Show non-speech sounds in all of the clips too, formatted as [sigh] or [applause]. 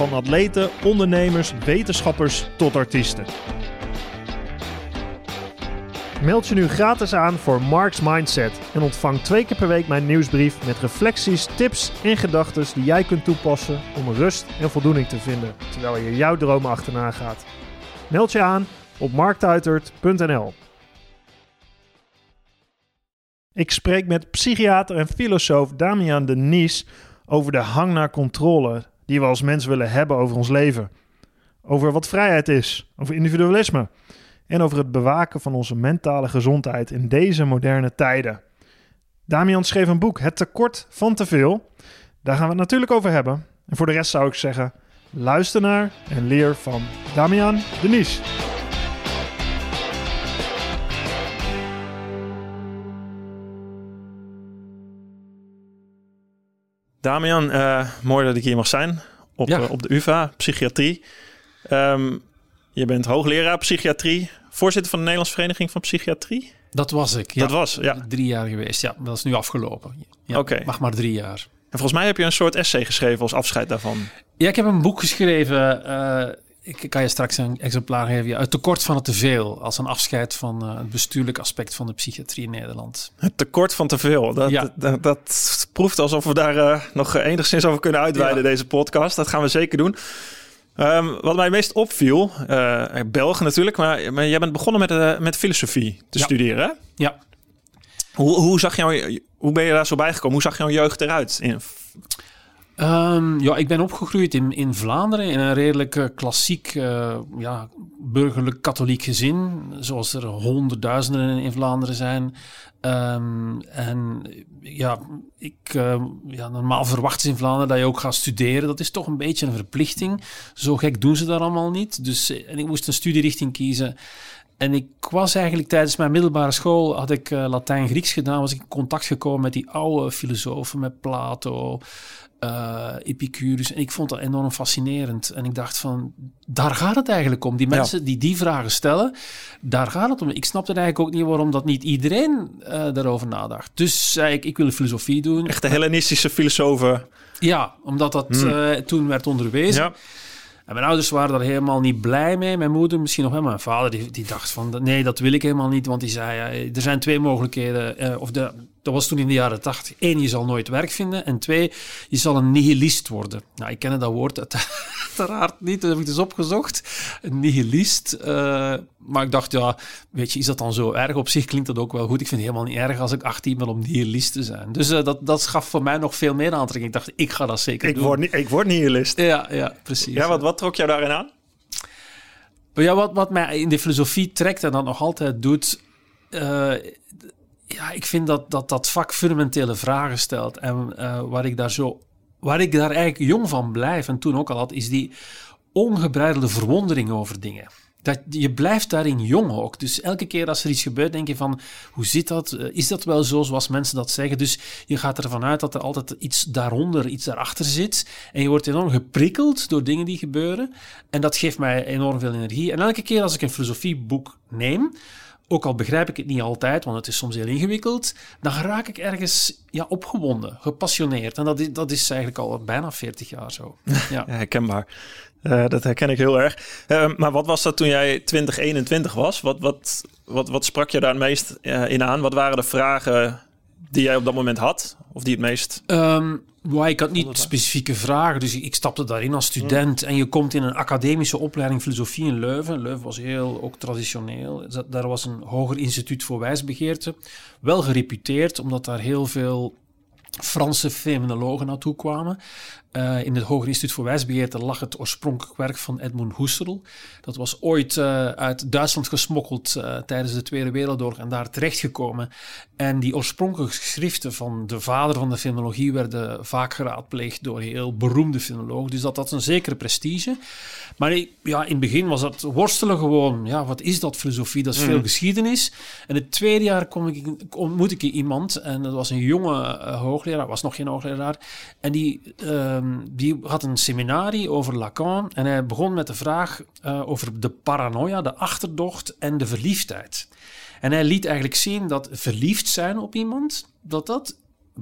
Van atleten, ondernemers, wetenschappers tot artiesten. Meld je nu gratis aan voor Mark's Mindset en ontvang twee keer per week mijn nieuwsbrief met reflecties, tips en gedachten die jij kunt toepassen om rust en voldoening te vinden terwijl je jouw dromen achterna gaat. Meld je aan op marktuitert.nl. Ik spreek met psychiater en filosoof Damian de Nies over de hang naar controle die we als mens willen hebben over ons leven. Over wat vrijheid is, over individualisme en over het bewaken van onze mentale gezondheid in deze moderne tijden. Damian schreef een boek, Het tekort van te veel. Daar gaan we het natuurlijk over hebben. En voor de rest zou ik zeggen, luister naar en leer van Damian de Nies. Damian, uh, mooi dat ik hier mag zijn op, Ja. uh, op de UvA, psychiatrie. Ehm, je bent hoogleraar psychiatrie, voorzitter van de Nederlandse Vereniging van Psychiatrie. Dat was ik. Ja. Dat was, ja. Drie jaar geweest. Ja, dat is nu afgelopen. Ja, Oké. Mag maar drie jaar. En volgens mij heb je een soort essay geschreven als afscheid daarvan. Ja, ik heb een boek geschreven. eh, ik kan je straks een exemplaar geven. Ja, het tekort van het teveel. Als een afscheid van eh, het bestuurlijk aspect van de psychiatrie in Nederland. Het tekort van te veel. Dat, Ja. dat, dat proeft alsof we daar eh, nog enigszins over kunnen uitweiden, Ja. deze podcast. Dat gaan we zeker doen. Ehm, wat mij meest opviel, eh Belgen natuurlijk, maar, maar jij bent begonnen met, eh, met filosofie te studeren. Hè? Ja. Hoe, hoe, zag jouw, hoe ben je daar zo bijgekomen? Hoe zag jouw jeugd eruit? In, Ehm, ja, ik ben opgegroeid in, in Vlaanderen in een redelijk eh, klassiek, eh, ja, burgerlijk katholiek gezin, zoals er honderdduizenden in, Vlaanderen zijn. Ehm, en ja, ik, eh, ja, normaal verwachten ze in Vlaanderen dat je ook gaat studeren. Dat is toch een beetje een verplichting. Zo gek doen ze dat allemaal niet. Dus en ik moest een studierichting kiezen. En ik was eigenlijk tijdens mijn middelbare school, had ik Latijn-Grieks gedaan, was ik in contact gekomen met die oude filosofen, met Plato, eh, Epicurus. En ik vond dat enorm fascinerend. En ik dacht van, daar gaat het eigenlijk om. Die Ja. mensen die die vragen stellen, daar gaat het om. Ik snapte eigenlijk ook niet waarom dat niet iedereen eh, daarover nadacht. Dus zei ik, ik wil filosofie doen. echte Hellenistische filosofen. Ja, omdat dat Hmm. eh, toen werd onderwezen. Ja. En mijn ouders waren daar helemaal niet blij mee. Mijn moeder misschien nog wel. maar Mijn vader die, die dacht van... Nee, dat wil ik helemaal niet. Want die zei... ja, er zijn twee mogelijkheden. of de, dat was toen in de jaren tachtig. Eén, je zal nooit werk vinden. En twee, je zal een nihilist worden. Nou, ik ken dat woord uit- [laughs] uiteraard niet. Dat heb ik dus opgezocht. Een nihilist. eh, maar ik dacht, ja, weet je, is dat dan zo erg? Op zich klinkt dat ook wel goed. Ik vind het helemaal niet erg als ik 18 ben om nihilist te zijn. Dus eh, dat, dat gaf voor mij nog veel meer aantrekking. Ik dacht, ik ga dat zeker Ik doen. word, niet, ik word nihilist. Ja, ja, precies. Ja, wat, wat trok jou daarin aan? Ja, wat, wat mij in de filosofie trekt en dat nog altijd doet. eh, ja, ik vind dat, dat dat vak fundamentele vragen stelt. En eh, waar ik daar zo. Waar ik daar eigenlijk jong van blijf, en toen ook al had, is die ongebreidelde verwondering over dingen. Dat, je blijft daarin jong ook. Dus elke keer als er iets gebeurt, denk je van... Hoe zit dat? Eh, Is dat wel zo zoals mensen dat zeggen? Dus je gaat ervan uit dat er altijd iets daaronder, iets daarachter zit. En je wordt enorm geprikkeld door dingen die gebeuren. En dat geeft mij enorm veel energie. En elke keer als ik een filosofieboek neem... Ook al begrijp ik het niet altijd, want het is soms heel ingewikkeld, dan raak ik ergens ja, opgewonden, gepassioneerd. En dat is, dat is eigenlijk al bijna 40 jaar zo. [laughs] Ja. Herkenbaar. Eh, dat herken ik heel erg. Eh, maar wat was dat toen jij 2021 was? Wat, wat, wat, wat sprak je daar het meest eh, in aan? Wat waren de vragen die jij op dat moment had? Of die het meest... Ehm, maar ik had niet specifieke vragen, dus ik, stapte daarin als student. En je komt in een academische opleiding filosofie in Leuven. Leuven was heel ook traditioneel. Da- Daar was een hoger instituut voor wijsbegeerte. Wel gereputeerd, omdat daar heel veel Franse fenomenologen naartoe kwamen. Uh, in het Hoger Instituut voor Wijsbegeerte lag het oorspronkelijk werk van Edmund Husserl. Dat was ooit uh, uit Duitsland gesmokkeld uh, tijdens de Tweede Wereldoorlog en daar terechtgekomen. En die oorspronkelijke geschriften van de vader van de filologie werden vaak geraadpleegd door heel beroemde filologen. Dus dat had een zekere prestige. Maar ja, in het begin was dat worstelen gewoon. Ja, wat is dat filosofie? Dat is veel geschiedenis. En het tweede jaar kom ik, ontmoet ik iemand en dat was een jonge hoogleraar, was nog geen hoogleraar. En die Um, die had een seminarie over Lacan en hij begon met de vraag uh, over de paranoia, de achterdocht en de verliefdheid. En hij liet eigenlijk zien dat verliefd zijn op iemand, dat dat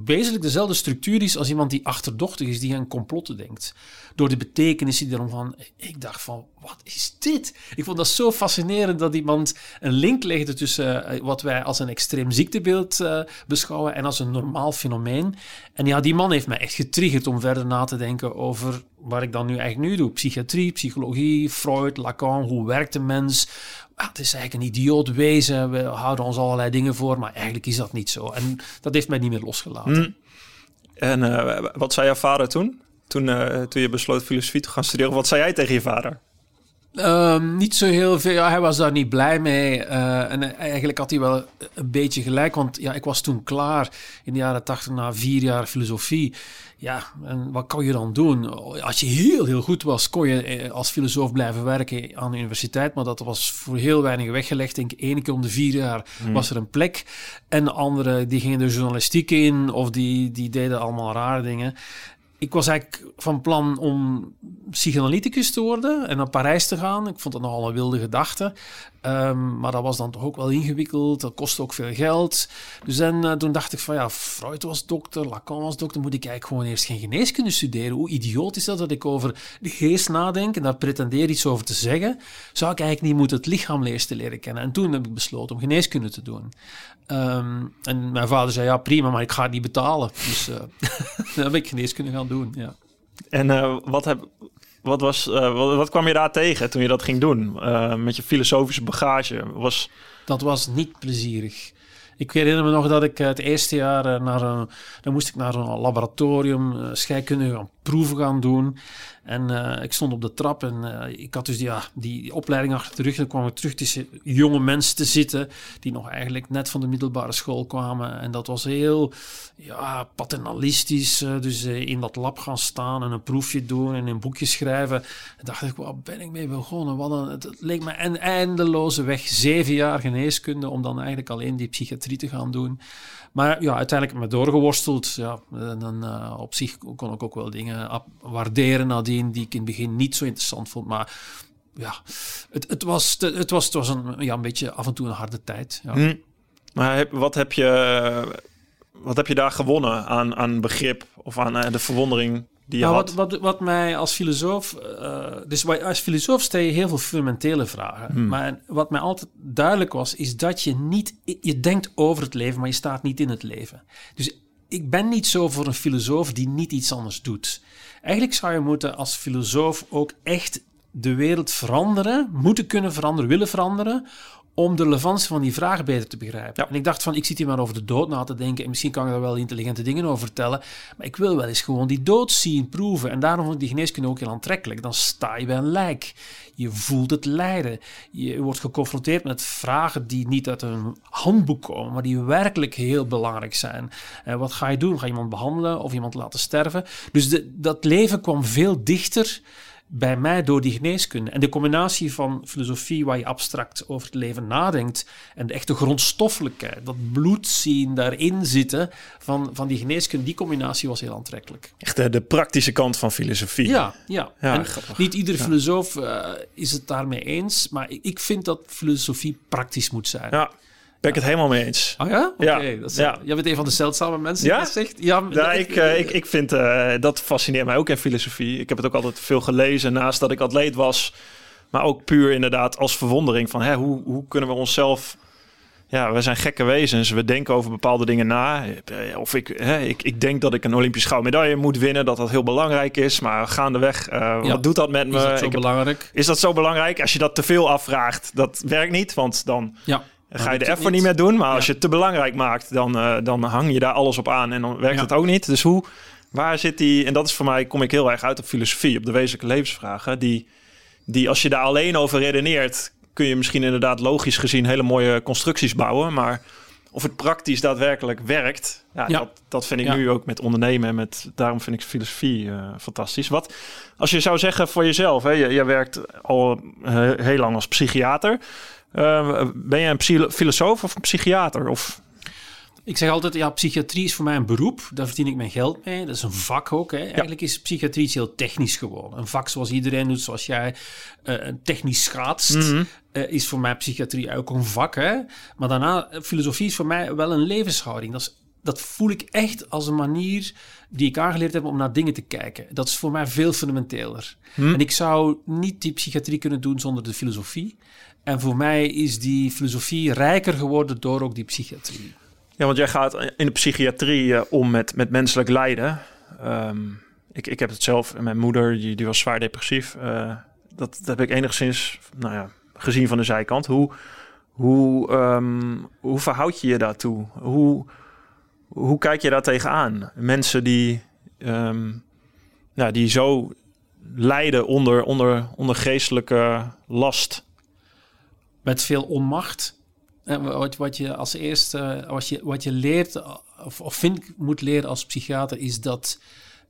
wezenlijk dezelfde structuur is als iemand die achterdochtig is, die aan complotten denkt. Door de betekenis die erom van. Ik dacht van, wat is dit? Ik vond dat zo fascinerend dat iemand een link legde tussen eh, wat wij als een extreem ziektebeeld uh, beschouwen en als een normaal fenomeen. En ja, die man heeft mij echt getriggerd om verder na te denken over waar ik dan nu eigenlijk nu doe. Psychiatrie, psychologie, Freud, Lacan, hoe werkt de mens? ah, het is eigenlijk een idioot wezen. We houden ons allerlei dingen voor, maar eigenlijk is dat niet zo. En dat heeft mij niet meer losgelaten. Mm. En uh, wat zei jouw vader toen? Toen, uh, toen je besloot filosofie te gaan studeren. Wat zei jij tegen je vader? Um, niet zo heel veel. Ja, hij was daar niet blij mee. Uh, en eigenlijk had hij wel een beetje gelijk. Want ja, ik was toen klaar in de jaren tachtig na vier jaar filosofie. Ja, en wat kon je dan doen? Als je heel, heel goed was, kon je eh, als filosoof blijven werken aan de universiteit. Maar dat was voor heel weinig weggelegd. Ik denk één keer om de vier jaar hmm. was er een plek. En de anderen die gingen de journalistiek in of die, die deden allemaal rare dingen ik was eigenlijk van plan om psychoanalyticus te worden en naar Parijs te gaan. Ik vond dat nogal een wilde gedachte. Um, maar dat was dan toch ook wel ingewikkeld. Dat kostte ook veel geld. Dus en, uh, toen dacht ik van ja, Freud was dokter, Lacan was dokter. Moet ik eigenlijk gewoon eerst geen geneeskunde studeren? Hoe idioot is dat dat ik over de geest nadenk en daar pretendeer iets over te zeggen? Zou ik eigenlijk niet moeten het lichaam te leren kennen? En toen heb ik besloten om geneeskunde te doen. Um, en mijn vader zei ja, prima, maar ik ga het niet betalen. Dus uh, [laughs] dan heb ik geneeskunde gaan doen. Ja. En uh, wat heb, wat, was, uh, wat, kwam je daar tegen toen je dat ging doen? Uh, met je filosofische bagage? Was... Dat was niet plezierig. Ik herinner me nog dat ik het eerste jaar naar een, dan moest ik naar een laboratorium scheikunde gaan proeven gaan doen. En uh, ik stond op de trap en uh, ik had dus die, ja, die opleiding achter de rug. En dan kwam ik terug tussen jonge mensen te zitten die nog eigenlijk net van de middelbare school kwamen. En dat was heel ja, paternalistisch. Uh, dus in dat lab gaan staan en een proefje doen en een boekje schrijven. En dacht ik, waar ben ik mee begonnen? Wat een, het leek me een eindeloze weg. Zeven jaar geneeskunde om dan eigenlijk alleen die psychiatrie te gaan doen. Maar ja, uiteindelijk me doorgeworsteld. Ja, dan op zich kon ik ook wel dingen waarderen nadien die ik in het begin niet zo interessant vond. Maar ja, het, het, was, het, was, het was een, ja, een beetje af en toe een harde tijd. Ja. Hm. Maar wat heb je, wat heb je daar gewonnen aan, aan begrip of aan uh, de verwondering? Die nou, wat, wat, wat, mij als filosoof... Uh, dus als filosoof stel je heel veel fundamentele vragen. Hmm. Maar wat mij altijd duidelijk was, is dat je niet... Je denkt over het leven, maar je staat niet in het leven. Dus ik ben niet zo voor een filosoof die niet iets anders doet. Eigenlijk zou je moeten als filosoof ook echt de wereld veranderen, moeten kunnen veranderen, willen veranderen, om de relevantie van die vraag beter te begrijpen. En ik dacht van, ik zit hier maar over de dood na te denken en misschien kan ik daar wel intelligente dingen over vertellen, maar ik wil wel eens gewoon die dood zien, proeven. En daarom vond ik die geneeskunde ook heel aantrekkelijk. Dan sta je bij een lijk. Je voelt het lijden. Je wordt geconfronteerd met vragen die niet uit een handboek komen, maar die werkelijk heel belangrijk zijn. En wat ga je doen? Ga je iemand behandelen of iemand laten sterven? Dus de, dat leven kwam veel dichter bij mij door die geneeskunde. En de combinatie van filosofie, waar je abstract over het leven nadenkt, en de echte grondstoffelijkheid, dat bloed zien daarin zitten van, van die geneeskunde, die combinatie was heel aantrekkelijk. Echt de, de praktische kant van filosofie. Ja, ja. ja niet iedere filosoof uh, is het daarmee eens, maar ik vind dat filosofie praktisch moet zijn. Ja. Ben ik het helemaal mee eens. Oh ja? Oké. Okay. Ja. Jij bent een van de zeldzame mensen ja? die dat zegt. Ja, ja ik, uh, ik, ik vind uh, dat fascineert mij ook in filosofie. Ik heb het ook altijd veel gelezen naast dat ik atleet was. Maar ook puur inderdaad als verwondering van hè, hoe, hoe kunnen we onszelf... Ja, we zijn gekke wezens. We denken over bepaalde dingen na. Eh, of ik, hè, ik, ik denk dat ik een Olympisch gouden medaille moet winnen. Dat dat heel belangrijk is. Maar gaandeweg, uh, ja. wat doet dat met me? Is dat zo ik belangrijk? Heb, is dat zo belangrijk? Als je dat te veel afvraagt, dat werkt niet. Want dan... Ja dan ga je de effort niet meer doen. Maar als je het te belangrijk maakt, dan, uh, dan hang je daar alles op aan en dan werkt het ook niet. Dus hoe, Waar zit die, en dat is voor mij, kom ik heel erg uit op filosofie, op de wezenlijke levensvragen, die, die als je daar alleen over redeneert, kun je misschien inderdaad logisch gezien hele mooie constructies bouwen, maar of het praktisch daadwerkelijk werkt, ja, Ja. Dat, dat vind ik Ja. nu ook met ondernemen en met, daarom vind ik filosofie eh, fantastisch. Wat, als je zou zeggen voor jezelf, hè, je, je werkt al eh, heel lang als psychiater, Eh, ben je een filosoof of een psychiater? Of, Ik zeg altijd, ja, psychiatrie is voor mij een beroep. Daar verdien ik mijn geld mee. Dat is een vak ook. Hè. Eigenlijk is psychiatrie iets heel technisch gewoon. Een vak zoals iedereen doet, zoals jij eh, een technisch schaatst, Mhm. eh, is voor mij psychiatrie ook een vak. Hè. Maar daarna, eh, filosofie is voor mij wel een levenshouding. Dat, is, dat voel ik echt als een manier die ik aangeleerd heb om naar dingen te kijken. Dat is voor mij veel fundamenteler. Hm? En ik zou niet die psychiatrie kunnen doen zonder de filosofie. En voor mij is die filosofie rijker geworden door ook die psychiatrie. Ja, want jij gaat in de psychiatrie eh, om met, met menselijk lijden. Ehm, ik, ik heb het zelf, mijn moeder die, die was zwaar depressief. Eh, dat, dat heb ik enigszins nou ja, gezien van de zijkant. Hoe, hoe, ehm, hoe verhoud je je daartoe? Hoe, hoe kijk je daar tegenaan? Mensen die, ehm, ja, die zo lijden onder, onder, onder geestelijke last. Met veel onmacht. Wat, wat je als eerste, wat je, wat je leert, of, of vind moet leren als psychiater, is dat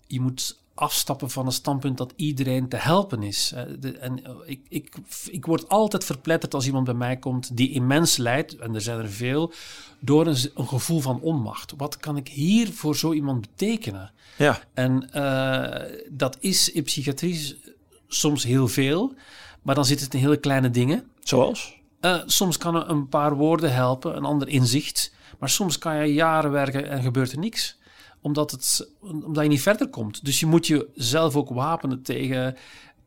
je moet afstappen van het standpunt dat iedereen te helpen is. De- En eh, ik, ik, ik word altijd verpletterd als iemand bij mij komt die immens lijdt, en er zijn er veel, door een gevoel van onmacht. Wat kan ik hier voor zo iemand betekenen? Ja, En eh, dat is in psychiatrie soms heel veel, maar dan zit het in hele kleine dingen. zoals? Eh, soms kan een paar woorden helpen, een ander inzicht. Maar soms kan je jaren werken en gebeurt er niks. Omdat, het, omdat je niet verder komt. Dus je moet jezelf ook wapenen tegen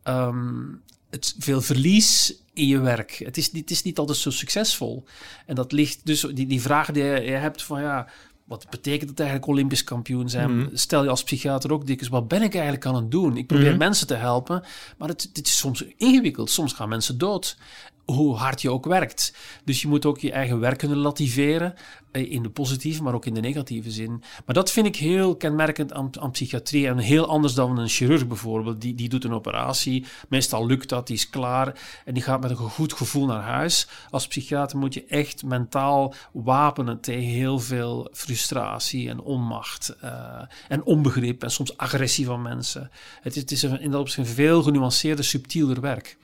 ehm, het veel verlies in je werk. Het is, niet- het is niet altijd zo succesvol. En dat ligt dus, die, die vraag die je, hebt van ja, wat betekent het eigenlijk Olympisch kampioen zijn? Mhm. Stel je als psychiater ook dikwijls, wat ben ik eigenlijk aan het doen? Ik probeer Mhm. mensen te helpen, maar het, dit is soms ingewikkeld. Soms gaan mensen dood hoe hard je ook werkt. Dus je moet ook je eigen werk kunnen relativeren. eh, In de positieve, maar ook in de negatieve zin. Maar dat vind ik heel kenmerkend aan, aan psychiatrie. En heel anders dan een chirurg bijvoorbeeld. Die, die doet een operatie. Meestal lukt dat, die is klaar. En die gaat met een goed gevoel naar huis. Als psychiater moet je echt mentaal wapenen tegen heel veel frustratie en onmacht. eh, en onbegrip en soms agressie van mensen. Het is, het is een, in dat opzicht een veel genuanceerder, subtieler werk.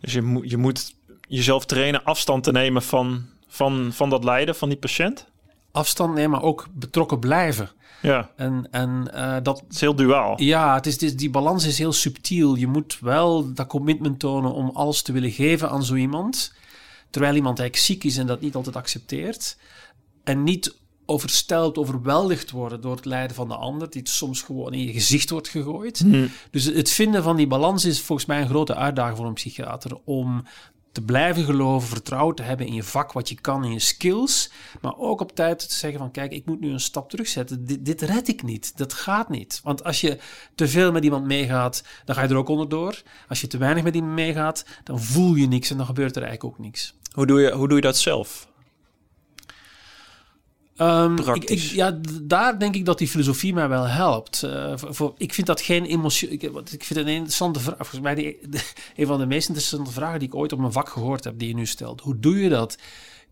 Dus je, je moet jezelf trainen afstand te nemen van, van, van dat lijden van die patiënt. afstand nemen, maar ook betrokken blijven. Ja, En, en eh, dat, het is heel duaal. ja, het is, het is- die balans is heel subtiel. Je moet wel dat commitment tonen om alles te willen geven aan zo iemand. Terwijl iemand eigenlijk ziek is en dat niet altijd accepteert. En niet oversteld, overweldigd worden door het lijden van de ander, die soms gewoon in je gezicht wordt gegooid. Hm. Dus het vinden van die balans is volgens mij een grote uitdaging voor een psychiater. Om te blijven geloven, vertrouwen te hebben in je vak, wat je kan, in je skills. Maar ook op tijd te zeggen van kijk, ik moet nu een stap terugzetten. Dit, dit red ik niet. Dat gaat niet. Want als je te veel met iemand meegaat, dan ga je er ook onderdoor. Als je te weinig met iemand meegaat, dan voel je niks en dan gebeurt er eigenlijk ook niks. Hoe, doe je, hoe doe je dat zelf? Ehm, ik, ja, daar denk ik dat die filosofie mij wel helpt. Eh, voor, ik vind dat geen emotie. Ik, wat- ik vind het een interessante vraag. Volgens mij die, de- [laughs] een van de meest interessante vragen die ik ooit op mijn vak gehoord heb, die je nu stelt. Hoe doe je dat?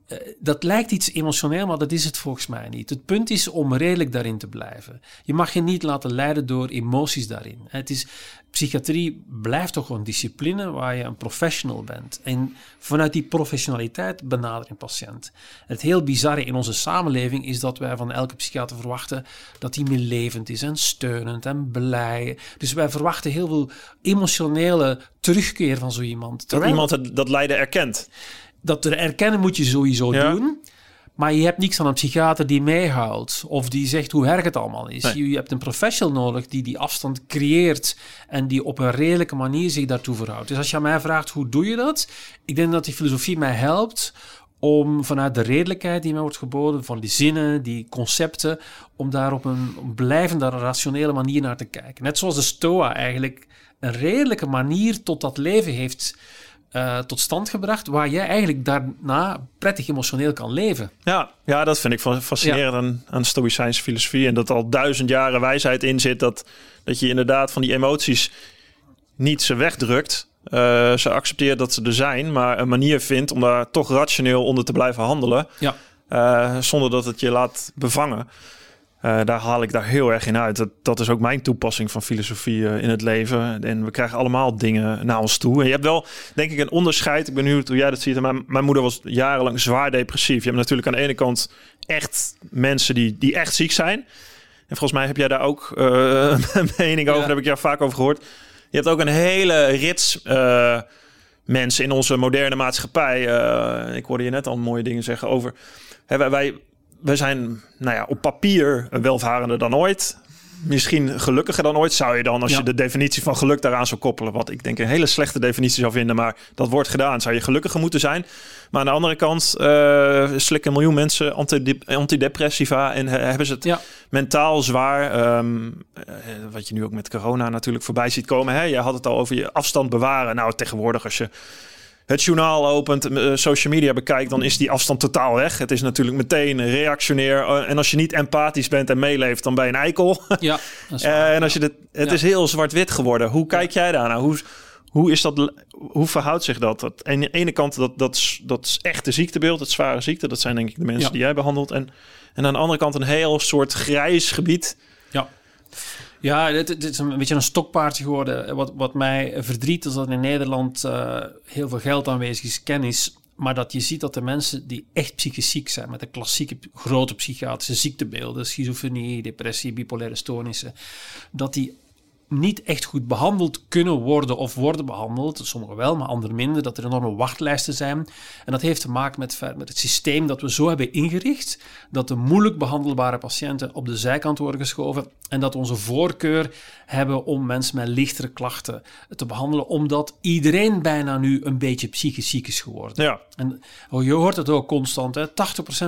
Eh, dat lijkt iets emotioneel, maar dat is het volgens mij niet. Het punt is om redelijk daarin te blijven. Je mag je niet laten leiden door emoties daarin. Het is, psychiatrie blijft toch gewoon discipline waar je een professional bent. En vanuit die professionaliteit benader een patiënt. Het heel bizarre in onze samenleving is dat wij van elke psychiater verwachten dat hij meer levend is en steunend en blij. Dus wij verwachten heel veel emotionele terugkeer van zo iemand. Dat Terwijl- iemand het, dat lijden erkent. Dat er erkennen moet je sowieso Ja. doen. Maar je hebt niks aan een psychiater die meehoudt of die zegt hoe erg het allemaal is. Nee. Je hebt een professional nodig die die afstand creëert en die op een redelijke manier zich daartoe verhoudt. Dus als je aan mij vraagt hoe doe je dat, ik denk dat die filosofie mij helpt om vanuit de redelijkheid die mij wordt geboden, van die zinnen, die concepten, om daar op een blijvende, rationele manier naar te kijken. Net zoals de Stoa eigenlijk een redelijke manier tot dat leven heeft eh, tot stand gebracht, waar jij eigenlijk daarna prettig emotioneel kan leven. Ja, ja dat vind ik fa- fascinerend aan, aan Stoïcijnse filosofie. En dat al duizend jaren wijsheid in zit. Dat, dat je inderdaad van die emoties niet ze wegdrukt. Eh, ze accepteert dat ze er zijn, maar een manier vindt om daar toch rationeel onder te blijven handelen. Ja. Eh, zonder dat het je laat bevangen. Eh, daar haal ik daar heel erg in uit. Dat, dat is ook mijn toepassing van filosofie eh, in het leven. En we krijgen allemaal dingen naar ons toe. En je hebt wel, denk ik, een onderscheid. Ik ben benieuwd hoe jij dat ziet. Mijn, mijn moeder was jarenlang zwaar depressief. Je hebt natuurlijk aan de ene kant echt mensen die, die echt ziek zijn. En volgens mij heb jij daar ook eh, [laughs] een mening over. Ja. Daar heb ik jou vaak over gehoord. Je hebt ook een hele rits mensen in onze moderne maatschappij. ik hoorde je net al mooie dingen zeggen over. Hè, wij, wij, wij zijn nou ja, op papier welvarender dan ooit. Misschien gelukkiger dan ooit. Zou je dan, als Ja. je de definitie van geluk daaraan zou koppelen, wat ik denk een hele slechte definitie zou vinden, maar dat wordt gedaan, zou je gelukkiger moeten zijn. Maar aan de andere kant eh slikken een miljoen mensen antidep- antidepressiva en he- hebben ze het Ja. mentaal zwaar. Ehm, eh, wat je nu ook met corona natuurlijk voorbij ziet komen. Hè? Je had het al over je afstand bewaren. Nou, tegenwoordig als je het journaal opent, eh, social media bekijkt, dan is die afstand totaal weg. Het is natuurlijk meteen reactionair. Eh, en als je niet empathisch bent en meeleeft, dan ben je een eikel. Ja, dat is [laughs] Eh, waar. en als je dit, het Ja. is heel zwart-wit geworden. Hoe kijk jij daarnaar? Hoe, hoe, is dat, hoe verhoudt zich dat? dat aan de ene kant, dat, dat, dat is echte ziektebeeld, het zware ziekte. Dat zijn denk ik de mensen Ja. die jij behandelt. En, en aan de andere kant een heel soort grijs gebied. Ja. Ja, dit, is een beetje een stokpaardje geworden. Wat, wat mij verdriet is dat in Nederland eh, heel veel geld aanwezig is, kennis. Maar dat je ziet dat de mensen die echt psychisch ziek zijn, met de klassieke grote psychiatrische ziektebeelden, schizofrenie, depressie, bipolaire stoornissen, dat die niet echt goed behandeld kunnen worden of worden behandeld. Sommigen wel, maar anderen minder. Dat er enorme wachtlijsten zijn. En dat heeft te maken met, met het systeem dat we zo hebben ingericht. Dat de moeilijk behandelbare patiënten op de zijkant worden geschoven. En dat onze voorkeur hebben om mensen met lichtere klachten te behandelen. Omdat iedereen bijna nu een beetje psychisch ziek is geworden. Ja, En je hoort het ook constant. Hè? 80%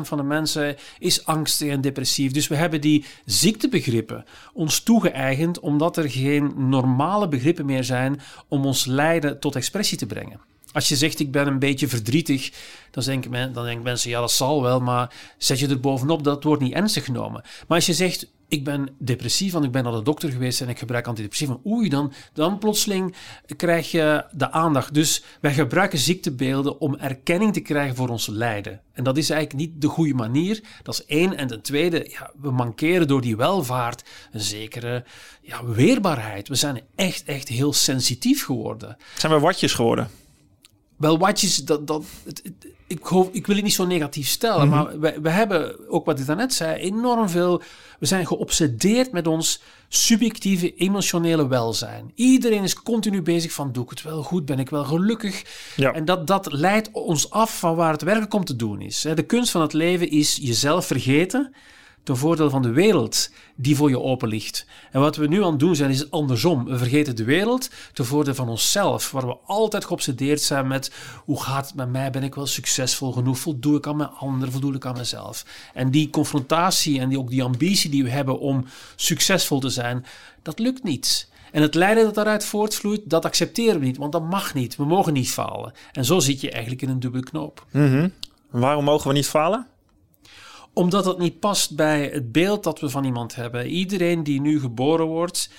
van de mensen is angstig en depressief. Dus we hebben die ziektebegrippen ons toegeëigend, omdat er geen normale begrippen meer zijn om ons lijden tot expressie te brengen. Als je zegt, ik ben een beetje verdrietig, dan denken, men, dan mensen, ja, dat zal wel, maar zet je er bovenop, dat wordt niet ernstig genomen. Maar als je zegt, ik ben depressief, want ik ben naar de dokter geweest en ik gebruik antidepressiva, oei, dan, dan plotseling krijg je de aandacht. Dus wij gebruiken ziektebeelden om erkenning te krijgen voor ons lijden. En dat is eigenlijk niet de goede manier. Dat is één. En ten tweede, ja, we mankeren door die welvaart een zekere ja, weerbaarheid. We zijn echt, echt heel sensitief geworden. zijn we watjes geworden? Wel, watjes, dat, dat, het, het- ik, hoop, ik wil het niet zo negatief stellen, maar we, we hebben, ook wat ik daarnet zei, enorm veel... We zijn geobsedeerd met ons subjectieve, emotionele welzijn. Iedereen is continu bezig van, doe ik het wel goed, ben ik wel gelukkig? Ja. En dat, dat leidt ons af van waar het werkelijk om te doen is. De kunst van het leven is jezelf vergeten ten voordele van de wereld die voor je open ligt. En wat we nu aan het doen zijn, is andersom. We vergeten de wereld ten voordele van onszelf, waar we altijd geobsedeerd zijn met hoe gaat het met mij, ben ik wel succesvol genoeg, voldoe ik aan mijn anderen, voldoe ik aan mezelf. En die confrontatie en die, ook die ambitie die we hebben om succesvol te zijn, dat lukt niet. En het lijden dat daaruit voortvloeit, dat accepteren we niet, want dat mag niet. We mogen niet falen. En zo zit je eigenlijk in een dubbele knoop. Waarom mogen we niet falen? Omdat het niet past bij het beeld dat we van iemand hebben. Iedereen die nu geboren wordt,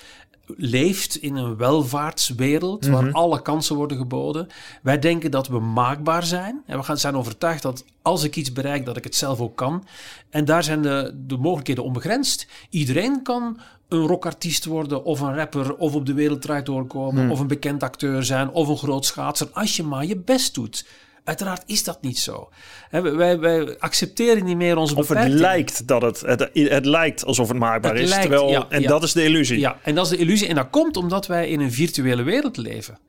leeft in een welvaartswereld waar alle kansen worden geboden. Wij denken dat we maakbaar zijn. En we gaan zijn overtuigd dat als ik iets bereik, dat ik het zelf ook kan. En daar zijn de, de mogelijkheden onbegrensd. Iedereen kan een rockartiest worden, of een rapper, of op de wereldrijd doorkomen, of een bekend acteur zijn, of een groot schaatser, als je maar je best doet. Uiteraard is dat niet zo. Wij- Wij, accepteren niet meer onze Of het lijkt dat het, het, het lijkt alsof het maakbaar Het is. lijkt, terwijl, ja, en ja. dat is de illusie. Ja, en dat is de illusie. En dat komt omdat wij in een virtuele wereld leven.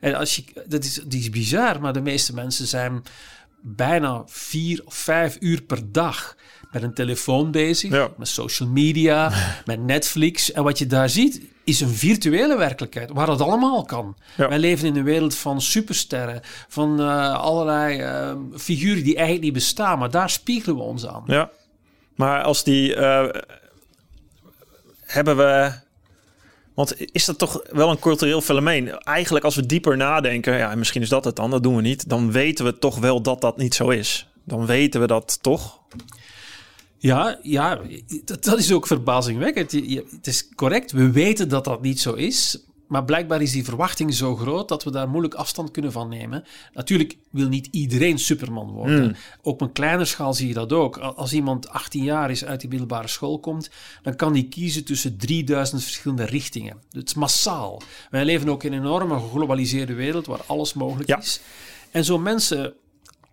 En als je, dat is, die is bizar, maar de meeste mensen zijn bijna vier of vijf uur per dag met een telefoon bezig, Ja. met social media, met Netflix. En wat je daar ziet, is een virtuele werkelijkheid, waar dat allemaal kan. Ja. Wij leven in een wereld van supersterren, van eh, allerlei eh, figuren die eigenlijk niet bestaan, maar daar spiegelen we ons aan. Ja. Maar als die... eh, hebben we... Want is dat toch wel een cultureel fenomeen? Eigenlijk als we dieper nadenken, ja, misschien is dat het dan, dat doen we niet. Dan weten we toch wel dat dat niet zo is. Dan weten we dat toch? Ja, ja dat, dat is ook verbazingwekkend. Je- je- Het is correct, we weten dat dat niet zo is. Maar blijkbaar is die verwachting zo groot dat we daar moeilijk afstand kunnen van nemen. Natuurlijk wil niet iedereen Superman worden. Op een kleiner schaal zie je dat ook. Al- Als iemand 18 jaar is uit die middelbare school komt, dan kan die kiezen tussen 3000 verschillende richtingen. Het is massaal. Wij leven ook in een enorme geglobaliseerde wereld waar alles mogelijk Ja. is. En zo mensen,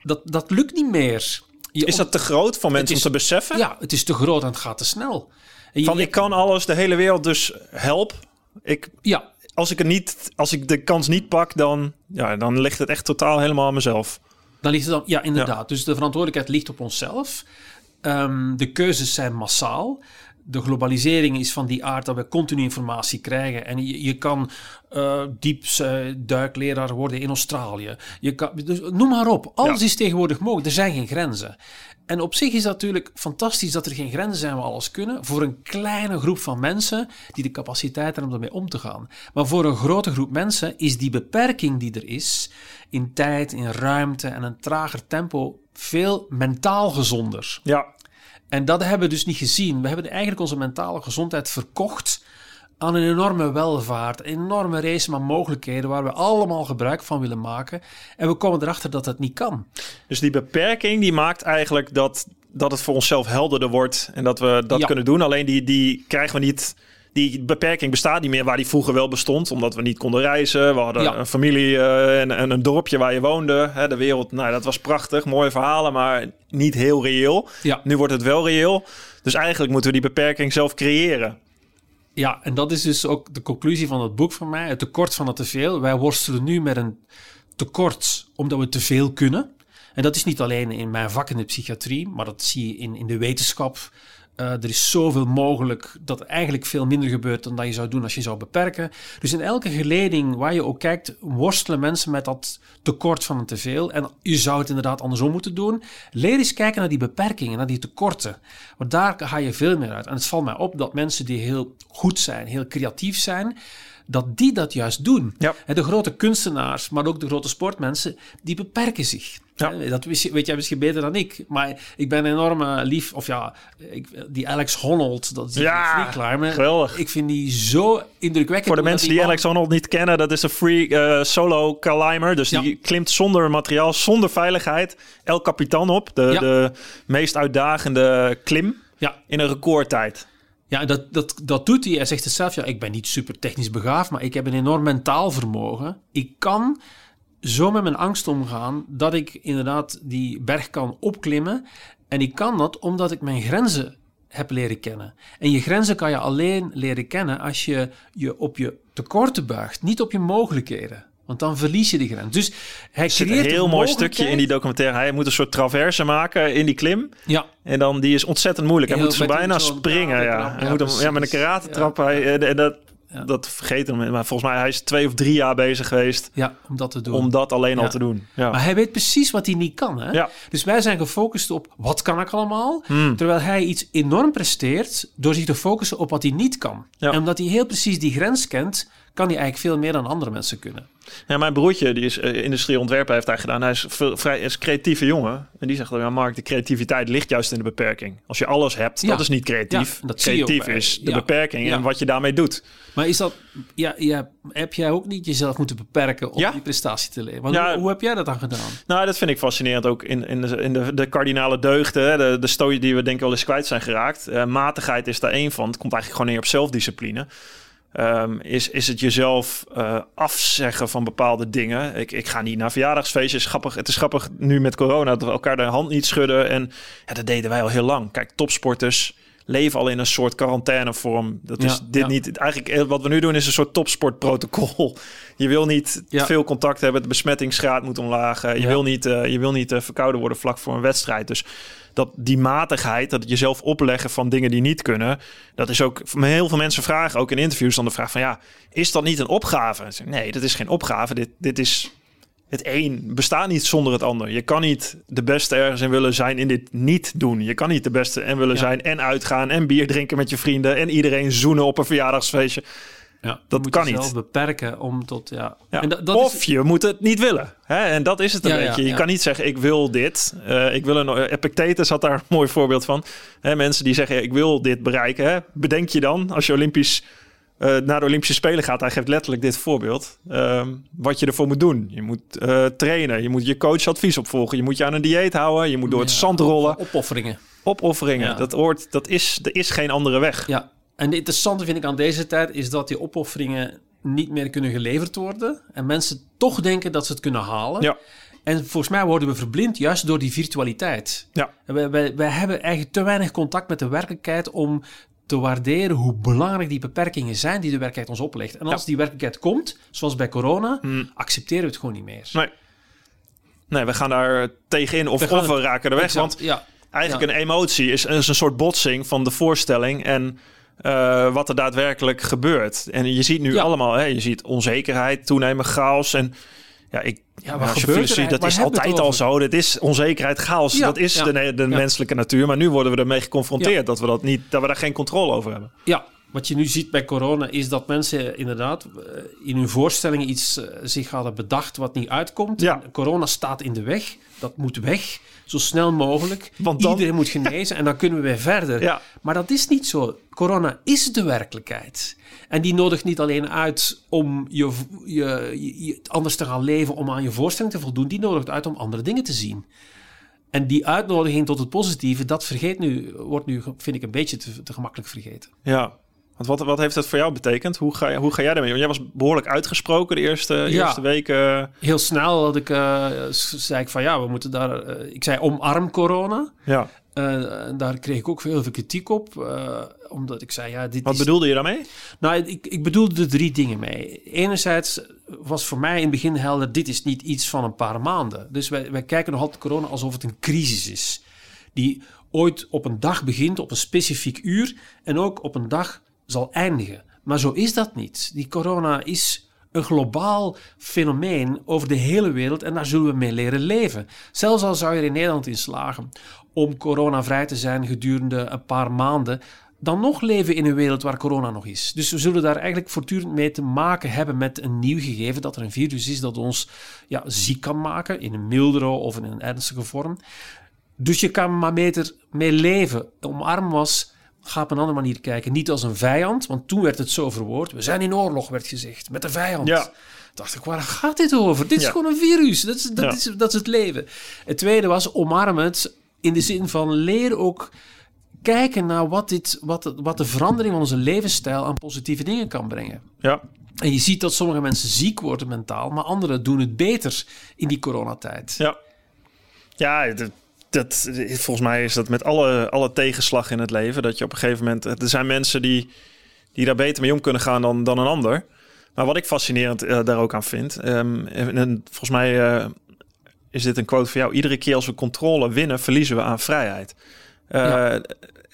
dat, dat lukt niet meer. Je Is dat te groot voor mensen is- om te beseffen? ja, het is te groot en het gaat te snel. Je- Van je- ik kan alles, de hele wereld, dus help. Ik, Ja, als ik het niet, als ik de kans niet pak, dan, ja, dan ligt het echt totaal helemaal aan mezelf. dan ligt het dan... Ja, inderdaad. Dus de verantwoordelijkheid ligt op onszelf. Ehm, de keuzes zijn massaal. De globalisering is van die aard dat we continu informatie krijgen. En je, je kan eh diepduikleraar worden in Australië. Je kan, dus noem maar op. Alles Ja. is tegenwoordig mogelijk. Er zijn geen grenzen. En op zich is dat natuurlijk fantastisch dat er geen grenzen zijn waar we alles kunnen. Voor een kleine groep van mensen die de capaciteit hebben om ermee om te gaan. Maar voor een grote groep mensen is die beperking die er is in tijd, in ruimte en een trager tempo veel mentaal gezonder. Ja, En dat hebben we dus niet gezien. We hebben eigenlijk onze mentale gezondheid verkocht aan een enorme welvaart, een enorme race van mogelijkheden waar we allemaal gebruik van willen maken. En we komen erachter dat dat niet kan. dus die beperking die maakt eigenlijk dat, dat het voor onszelf helderder wordt en dat we dat Ja. kunnen doen. Alleen die, die krijgen we niet. Die beperking bestaat niet meer waar die vroeger wel bestond, omdat we niet konden reizen. We hadden Ja. een familie eh, en, en een dorpje waar je woonde. Hè, de wereld, nou, dat was prachtig, mooie verhalen, maar niet heel reëel. Ja. Nu wordt het wel reëel. Dus eigenlijk moeten we die beperking zelf creëren. Ja, en dat is dus ook de conclusie van het boek van mij. Het tekort van het teveel. Wij worstelen nu met een tekort omdat we te veel kunnen. En dat is niet alleen in mijn vak in de psychiatrie, maar dat zie je in, in de wetenschap. Eh, er is zoveel mogelijk dat er eigenlijk veel minder gebeurt dan dat je zou doen als je zou beperken. Dus in elke geleding waar je ook kijkt, worstelen mensen met dat tekort van een teveel. En je zou het inderdaad andersom moeten doen. Leer eens kijken naar die beperkingen, naar die tekorten. Want daar ga je veel meer uit. En het valt mij op dat mensen die heel goed zijn, heel creatief zijn, dat die dat juist doen. Ja. En de grote kunstenaars, maar ook de grote sportmensen, die beperken zich. Ja. Dat weet jij misschien beter dan ik. Maar ik ben een enorme lief, of ja, ik, die Alex Honnold, dat is Ja, free climber. geweldig. Ik vind die zo indrukwekkend. Voor de mensen die Alex Honnold niet kennen, dat is een free eh, solo climber. Dus die klimt zonder materiaal, zonder veiligheid. El Capitan op, de, de meest uitdagende klim Ja, in een recordtijd. Ja, dat, dat, dat doet hij. Hij zegt het zelf, ja, ik ben niet super technisch begaafd, maar ik heb een enorm mentaal vermogen. Ik kan zo met mijn angst omgaan dat ik inderdaad die berg kan opklimmen. En ik kan dat omdat ik mijn grenzen heb leren kennen. En je grenzen kan je alleen leren kennen als je je op je tekorten buigt, niet op je mogelijkheden. Want dan verlies je de grens. Dus hij zit creëert een heel mooi stukje in die documentaire. Hij moet een soort traverse maken in die klim. Ja, En dan, die is ontzettend moeilijk. Hij Heel moet zo bijna springen. Ja. Hij ja, moet hem, ja, met een precies. karatentrap. Hij, en, dat, Ja. dat vergeet hem. Maar volgens mij hij is twee of drie jaar bezig geweest ja, om dat te doen. om dat alleen Ja. al te doen. Ja. Maar hij weet precies wat hij niet kan. Hè? Ja. Dus wij zijn gefocust op wat kan ik allemaal, Hmm. terwijl hij iets enorm presteert door zich te focussen op wat hij niet kan. Ja. En omdat hij heel precies die grens kent, kan hij eigenlijk veel meer dan andere mensen kunnen. Ja, mijn broertje, die is uh, industrieontwerper, heeft hij gedaan. Hij is veel, vrij is creatieve jongen. En die zegt, ja, Mark, de creativiteit ligt juist in de beperking. Als je alles hebt, Ja. dat is niet creatief. Ja, dat creatief is de beperking en wat je daarmee doet. Maar is dat, ja, ja, heb jij ook niet jezelf moeten beperken om die prestatie te leveren? Want hoe, hoe heb jij dat dan gedaan? Nou, dat vind ik fascinerend ook in, in, de, in de, de kardinale deugden. De, de stooi die we denk ik wel eens kwijt zijn geraakt. Eh, matigheid is daar één van. Het komt eigenlijk gewoon neer op zelfdiscipline. Ehm, is, is het jezelf eh, afzeggen van bepaalde dingen. Ik, ik ga niet naar verjaardagsfeestjes. Grappig, het is grappig nu met corona dat we elkaar de hand niet schudden. En ja, dat deden wij al heel lang. Kijk, topsporters leven al in een soort quarantainevorm. Dat is Ja, dit ja. niet. Eigenlijk eh, wat we nu doen is een soort topsportprotocol. [laughs] Je wil niet Ja. veel contact hebben. De besmettingsgraad moet omlaag. Eh, Je Ja. wil niet, eh, je wil niet eh, verkouden worden vlak voor een wedstrijd. Dus dat die matigheid, dat het jezelf opleggen van dingen die niet kunnen, dat is ook. Heel veel mensen vragen ook in interviews dan de vraag van ja, is dat niet een opgave? Nee, dat is geen opgave. Dit, dit is het een bestaat niet zonder het ander. Je kan niet de beste ergens in willen zijn in dit niet doen. Je kan niet de beste en willen Ja. zijn en uitgaan en bier drinken met je vrienden en iedereen zoenen op een verjaardagsfeestje. Ja, Dat je moet kan jezelf niet. beperken om tot... Ja. Ja. En dat, dat of is, je moet het niet willen. Hè? En dat is het een Ja, ja, beetje. je ja. kan niet zeggen, ik wil dit. Eh, ik wil een, eh, Epictetus had daar een mooi voorbeeld van. Hè, mensen die zeggen, ik wil dit bereiken. Hè? Bedenk je dan, als je Olympisch, eh, naar de Olympische Spelen gaat... hij geeft letterlijk dit voorbeeld. ehm, wat je ervoor moet doen. Je moet eh, trainen. Je moet je coachadvies opvolgen. Je moet je aan een dieet houden. Je moet door het zand rollen. Opofferingen. Opofferingen. Ja. Dat, hoort, dat is, er is geen andere weg. Ja, en het interessante vind ik aan deze tijd is dat die opofferingen niet meer kunnen geleverd worden. En mensen toch denken dat ze het kunnen halen. Ja. En volgens mij worden we verblind juist door die virtualiteit. Ja. Wij, wij, wij hebben eigenlijk te weinig contact met de werkelijkheid om te waarderen hoe belangrijk die beperkingen zijn die de werkelijkheid ons oplegt. En als Ja. die werkelijkheid komt, zoals bij corona, Hmm. accepteren we het gewoon niet meer. Nee. Nee, we gaan daar tegenin of, We of we raken er weg. Exact, Want ja, Eigenlijk Ja. een emotie is, is een soort botsing van de voorstelling en eh, wat er daadwerkelijk gebeurt. En je ziet nu allemaal, hè, je ziet onzekerheid, toenemen chaos en ja, ik, Ja, wat als je gebeurt filosofie, dat is altijd al zo. Dit is onzekerheid, chaos. Ja, dat is ja, de, de menselijke natuur. Maar nu worden we ermee geconfronteerd dat we dat niet, dat we daar geen controle over hebben. Ja, wat je nu ziet bij corona is dat mensen inderdaad eh, in hun voorstellingen iets eh, zich hadden bedacht wat niet uitkomt. Ja. Corona staat in de weg. Dat moet weg, zo snel mogelijk. Want dan- Iedereen moet genezen en dan kunnen we weer verder. [laughs] Ja. Maar dat is niet zo. Corona is de werkelijkheid. En die nodigt niet alleen uit om je, je, je- je anders te gaan leven, om aan je voorstelling te voldoen. Die nodigt uit om andere dingen te zien. En die uitnodiging tot het positieve, dat vergeet nu, wordt nu, vind ik, een beetje te, te gemakkelijk vergeten. Ja. Want wat, wat heeft dat voor jou betekend? Hoe ga, hoe ga jij daarmee? om? Jij was behoorlijk uitgesproken de eerste, Ja. eerste weken. heel snel had ik, eh, zei ik van ja, we moeten daar. eh, ik zei omarm corona. Ja. Eh, daar kreeg ik ook heel veel kritiek op. omdat ik zei ja, dit Wat is. bedoelde je daarmee? Nou, ik, ik bedoelde er drie dingen mee. Enerzijds was voor mij in het begin helder: dit is niet iets van een paar maanden. Dus wij, wij kijken nog altijd corona alsof het een crisis is. Die ooit op een dag begint, op een specifiek uur. En ook op een dag zal eindigen. Maar zo is dat niet. Die corona is een globaal fenomeen over de hele wereld en daar zullen we mee leren leven. Zelfs al zou je er in Nederland in slagen om coronavrij te zijn gedurende een paar maanden, dan nog leven in een wereld waar corona nog is. Dus we zullen daar eigenlijk voortdurend mee te maken hebben met een nieuw gegeven dat er een virus is dat ons ja, ziek kan maken in een mildere of in een ernstige vorm. Dus je kan maar beter mee leven. Omarm was, ga op een andere manier kijken. Niet als een vijand, want toen werd het zo verwoord. We zijn in oorlog, werd gezegd, met de vijand. Ja. Dacht ik, waar gaat dit over? Dit is gewoon een virus. Dat is, dat, Ja. is, dat is het leven. Het tweede was, omarm het in de zin van leer ook kijken naar wat, dit, wat, de- wat de verandering van onze levensstijl aan positieve dingen kan brengen. Ja. En je ziet dat sommige mensen ziek worden mentaal, maar anderen doen het beter in die coronatijd. Ja, ja dat, volgens mij is dat met alle, alle tegenslag in het leven. Dat je op een gegeven moment. Er zijn mensen die, die daar beter mee om kunnen gaan dan, dan een ander. Maar wat ik fascinerend eh, daar ook aan vind. ehm, en, en volgens mij eh, is dit een quote van jou. Iedere keer als we controle winnen, verliezen we aan vrijheid. Eh, Ja.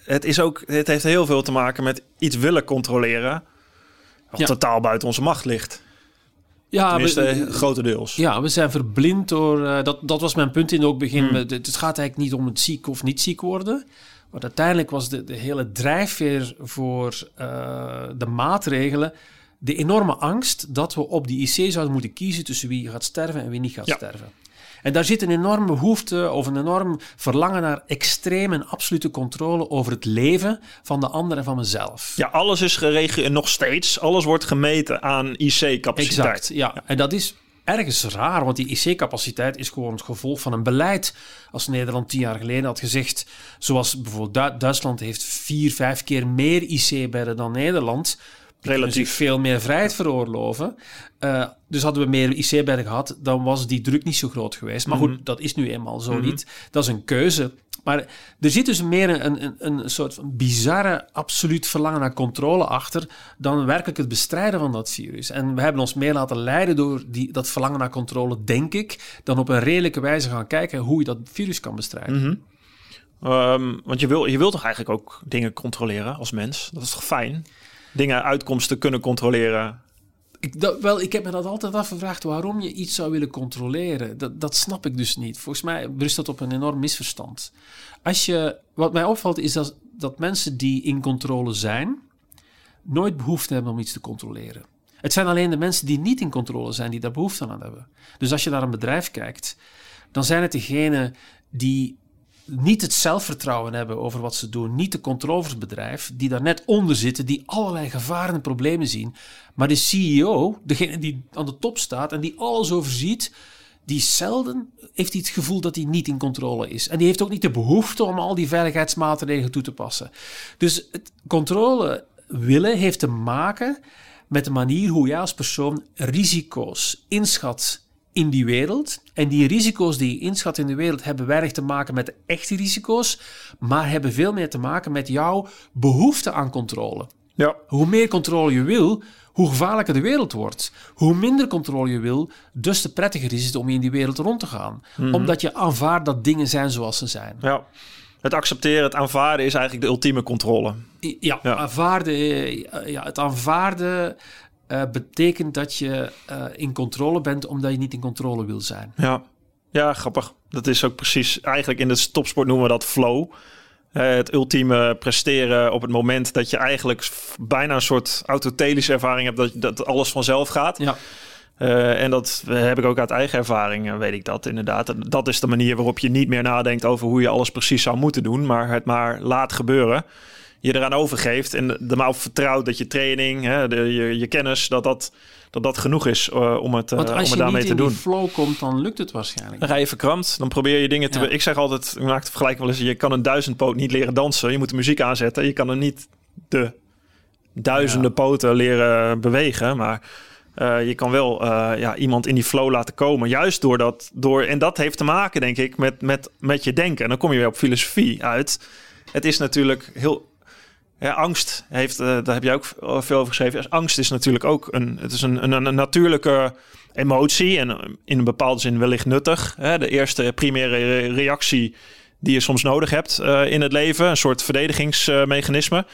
Het, is ook, het heeft heel veel te maken met iets willen controleren. Wat Ja. totaal buiten onze macht ligt. Ja, Tenminste, we- grotendeels. Ja, we zijn verblind door. eh, dat, dat was mijn punt in het begin. Hmm. Het, het gaat eigenlijk niet om het ziek of niet ziek worden. Maar uiteindelijk was de, de hele drijfveer voor eh, de maatregelen. de enorme angst dat we op die IC zouden moeten kiezen tussen wie gaat sterven en wie niet gaat Ja. sterven. En daar zit een enorme behoefte of een enorm verlangen naar extreme en absolute controle over het leven van de ander en van mezelf. Ja, alles is geregeld, nog steeds, alles wordt gemeten aan IC-capaciteit. Exact, ja. En dat is ergens raar, want die IC-capaciteit is gewoon het gevolg van een beleid. Als Nederland tien jaar geleden had gezegd, zoals bijvoorbeeld Du- Duitsland heeft vier, vijf keer meer IC-bedden dan Nederland. Relatief Relatief. veel meer vrijheid veroorloven. Eh, dus hadden we meer IC-bedden gehad, dan was die druk niet zo groot geweest. Maar goed, dat is nu eenmaal zo niet. Dat is een keuze. Maar er zit dus meer een, een, een soort van bizarre, absoluut verlangen naar controle achter dan werkelijk het bestrijden van dat virus. En we hebben ons meer laten leiden door die, dat verlangen naar controle, denk ik, dan op een redelijke wijze gaan kijken hoe je dat virus kan bestrijden. Mhm. Ehm, want je wil, je wil toch eigenlijk ook dingen controleren als mens? Dat is toch fijn? Dingen, uitkomsten kunnen controleren. Ik, wel, ik heb me dat altijd afgevraagd waarom je iets zou willen controleren. Dat, dat snap ik dus niet. Volgens mij berust dat op een enorm misverstand. Als je, wat mij opvalt is dat, dat mensen die in controle zijn, nooit behoefte hebben om iets te controleren. Het zijn alleen de mensen die niet in controle zijn die daar behoefte aan hebben. Dus als je naar een bedrijf kijkt, dan zijn het degenen die niet het zelfvertrouwen hebben over wat ze doen, niet de controlersbedrijf, die daar net onder zitten, die allerlei gevaren en problemen zien. Maar de CEO, degene die aan de top staat en die alles overziet, die zelden heeft hij het gevoel dat hij niet in controle is. En die heeft ook niet de behoefte om al die veiligheidsmaatregelen toe te passen. Dus het controle willen heeft te maken met de manier hoe jij als persoon risico's inschat in die wereld. En die risico's die je inschat in de wereld hebben weinig te maken met de echte risico's, maar hebben veel meer te maken met jouw behoefte aan controle. Ja. Hoe meer controle je wil, hoe gevaarlijker de wereld wordt. Hoe minder controle je wil, dus te prettiger is het om in die wereld rond te gaan. Omdat je aanvaardt dat dingen zijn zoals ze zijn. ja. Het accepteren, het aanvaarden is eigenlijk de ultieme controle. Ja, Ja. Aanvaarden, eh, ja het aanvaarden eh, betekent dat je eh, in controle bent omdat je niet in controle wil zijn. Ja. ja, grappig. Dat is ook precies, eigenlijk in de topsport noemen we dat flow. Eh, het ultieme presteren op het moment dat je eigenlijk bijna een soort autotelische ervaring hebt, dat, dat alles vanzelf gaat. Ja. En dat heb ik ook uit eigen ervaring, weet ik dat inderdaad. Dat is de manier waarop je niet meer nadenkt over hoe je alles precies zou moeten doen, maar het maar laat gebeuren. Je eraan overgeeft en er maar op vertrouwt dat je training, hè, de, je, je kennis, dat dat, dat dat genoeg is eh, om het, Want om als het je daarmee niet te in doen. die flow komt, dan lukt het waarschijnlijk. Dan ga je verkrampt. Dan probeer je dingen te... Ja. Ik zeg altijd, ik maak het vergelijking wel eens... je kan een duizendpoot niet leren dansen. Je moet de muziek aanzetten. Je kan er niet de duizenden Ja. poten leren bewegen. Maar eh, je kan wel ja, iemand in die flow laten komen. Juist door dat... Door, en dat heeft te maken, denk ik, met, met, met je denken. En dan kom je weer op filosofie uit. Het is natuurlijk heel... Angst heeft, eh, daar heb jij ook veel over geschreven. Angst is natuurlijk ook een, het is een, een, natuurlijke emotie en eh, in een bepaalde zin wellicht nuttig. Hè? De eerste primaire re- reactie die je soms nodig hebt eh, in het leven, een soort verdedigingsmechanisme.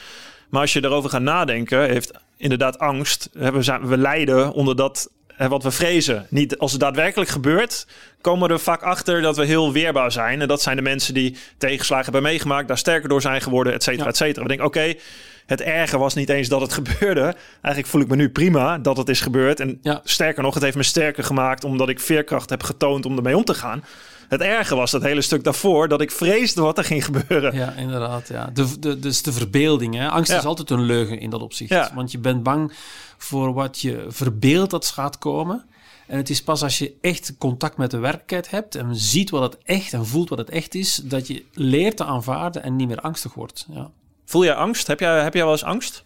Maar als je erover gaat nadenken, heeft inderdaad angst. We, we lijden onder dat wat we vrezen. Niet als het daadwerkelijk gebeurt, komen we er vaak achter dat we heel weerbaar zijn. En dat zijn de mensen die tegenslagen hebben meegemaakt, daar sterker door zijn geworden, et cetera, Ja. et cetera. We denken, oké, het erge was niet eens dat het [laughs] gebeurde. Eigenlijk voel ik me nu prima dat het is gebeurd. En Ja. sterker nog, het heeft me sterker gemaakt omdat ik veerkracht heb getoond om ermee om te gaan. Het erge was dat hele stuk daarvoor dat ik vreesde wat er ging gebeuren. Ja, inderdaad. Ja. De, de, dus de verbeelding. Hè. Angst Ja. is altijd een leugen in dat opzicht. Ja. Want je bent bang voor wat je verbeeldt dat gaat komen. En het is pas als je echt contact met de werkelijkheid hebt en ziet wat het echt en voelt wat het echt is, dat je leert te aanvaarden en niet meer angstig wordt. Ja. Voel jij angst? Heb jij, heb jij wel eens angst?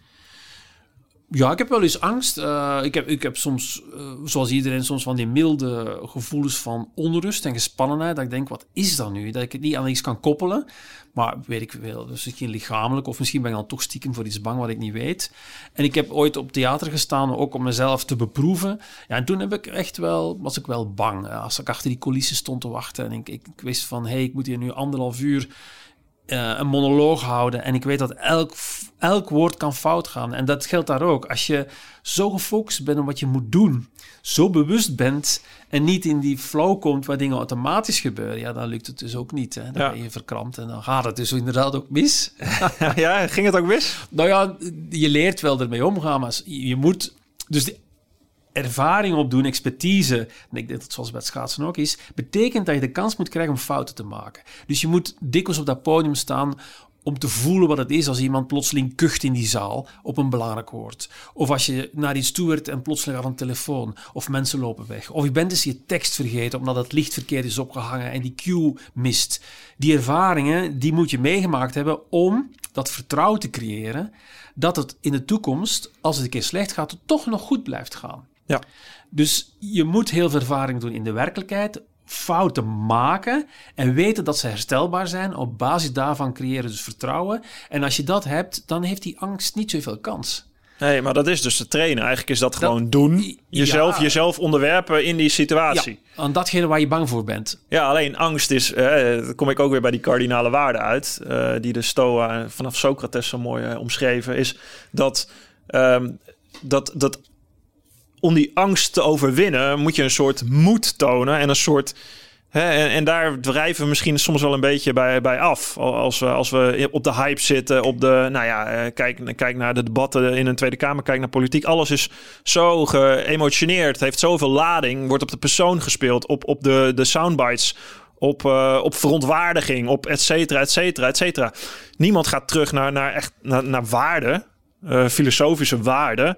Ja, ik heb wel eens angst. Eh, ik, heb, ik heb soms, eh, zoals iedereen, soms van die milde gevoelens van onrust en gespannenheid. Dat ik denk, wat is dat nu? Dat ik het niet aan iets kan koppelen. Maar weet ik wel, dus misschien lichamelijk. Of misschien ben ik dan toch stiekem voor iets bang wat ik niet weet. En ik heb ooit op theater gestaan, ook om mezelf te beproeven. Ja, en toen heb ik echt wel, was ik wel bang. eh, Als ik achter die coulissen stond te wachten. En ik, ik, ik wist van, hé, hey, ik moet hier nu anderhalf uur eh, een monoloog houden. En ik weet dat elk, elk woord kan fout gaan. En dat geldt daar ook. Als je zo gefocust bent op wat je moet doen, zo bewust bent en niet in die flow komt waar dingen automatisch gebeuren, ja, dan lukt het dus ook niet. Hè. Dan Ja. ben je verkrampt en dan gaat het dus inderdaad ook mis. [laughs] ja, ging het ook mis? nou ja, je leert wel ermee omgaan, maar je moet dus ervaring opdoen, expertise, en ik denk dat zoals bij het schaatsen ook is, betekent dat je de kans moet krijgen om fouten te maken. Dus je moet dikwijls op dat podium staan om te voelen wat het is als iemand plotseling kucht in die zaal op een belangrijk woord. Of als je naar iets toe en plotseling aan een telefoon. Of mensen lopen weg. Of je bent eens je tekst vergeten omdat het licht verkeerd is opgehangen en die cue mist. Die ervaringen, die moet je meegemaakt hebben om dat vertrouwen te creëren dat het in de toekomst, als het een keer slecht gaat, toch nog goed blijft gaan. Ja. Dus je moet heel veel ervaring doen in de werkelijkheid, fouten maken en weten dat ze herstelbaar zijn. Op basis daarvan creëren dus vertrouwen. En als je dat hebt, dan heeft die angst niet zoveel kans. Nee, maar dat is dus te trainen. Eigenlijk is dat gewoon doen. ja. Jezelf, jezelf onderwerpen in die situatie. Ja, aan datgene waar je bang voor bent. Ja, alleen angst is, eh, dan kom ik ook weer bij die kardinale waarden uit, eh, die de Stoa vanaf Socrates zo mooi eh, omschreven, is dat, ehm, dat, dat om die angst te overwinnen moet je een soort moed tonen en een soort en, daar drijven we misschien soms wel een beetje bij, bij af. Als we, als we op de hype zitten, op de, nou ja, eh, kijk, kijk naar de debatten in een Tweede Kamer, kijk naar politiek. Alles is zo geëmotioneerd, heeft zoveel lading, wordt op de persoon gespeeld, op, op de, de soundbites, op, uh, op verontwaardiging, op et cetera, et cetera, et cetera. Niemand gaat terug naar, naar, echt, naar, naar waarden, uh, filosofische waarden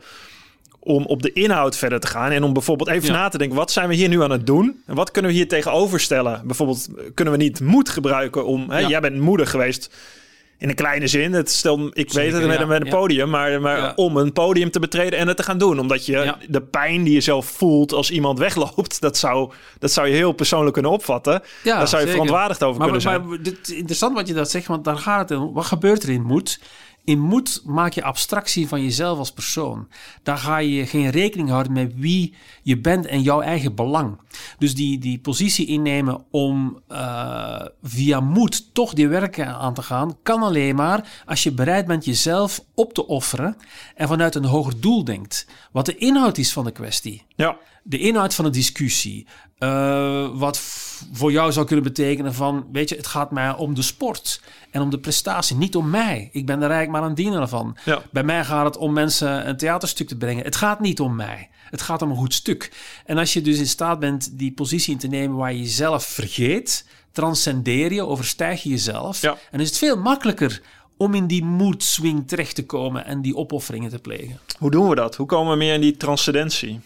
om op de inhoud verder te gaan. En om bijvoorbeeld even na te denken, wat zijn we hier nu aan het doen? En wat kunnen we hier tegenover stellen? Bijvoorbeeld, kunnen we niet moed gebruiken om... Hè, Jij bent moedig geweest in een kleine zin. Het stel, ik weet het met, met een podium, maar, maar om een podium te betreden en het te gaan doen. Omdat je de pijn die je zelf voelt als iemand wegloopt, dat zou, dat zou je heel persoonlijk kunnen opvatten. Daar zou je verontwaardigd over kunnen zijn. Maar dit, interessant wat je dat zegt, want daar gaat het om. Wat gebeurt er in moed? In moed maak je abstractie van jezelf als persoon. Daar ga je geen rekening houden met wie je bent en jouw eigen belang. Dus die, die positie innemen om uh, via moed toch die werken aan te gaan, kan alleen maar als je bereid bent jezelf op te offeren en vanuit een hoger doel denkt. Wat de inhoud is van de kwestie. Ja. De inhoud van de discussie. Uh, wat voor jou zou kunnen betekenen van, weet je, het gaat mij om de sport en om de prestatie, niet om mij. Ik ben er eigenlijk maar een diener van. Ja. Bij mij gaat het om mensen een theaterstuk te brengen. Het gaat niet om mij. Het gaat om een goed stuk. En als je dus in staat bent die positie in te nemen waar je jezelf vergeet, transcendeer je, overstijg je jezelf. Ja. En is het veel makkelijker om in die mood swing terecht te komen en die opofferingen te plegen. Hoe doen we dat? Hoe komen we meer in die transcendentie?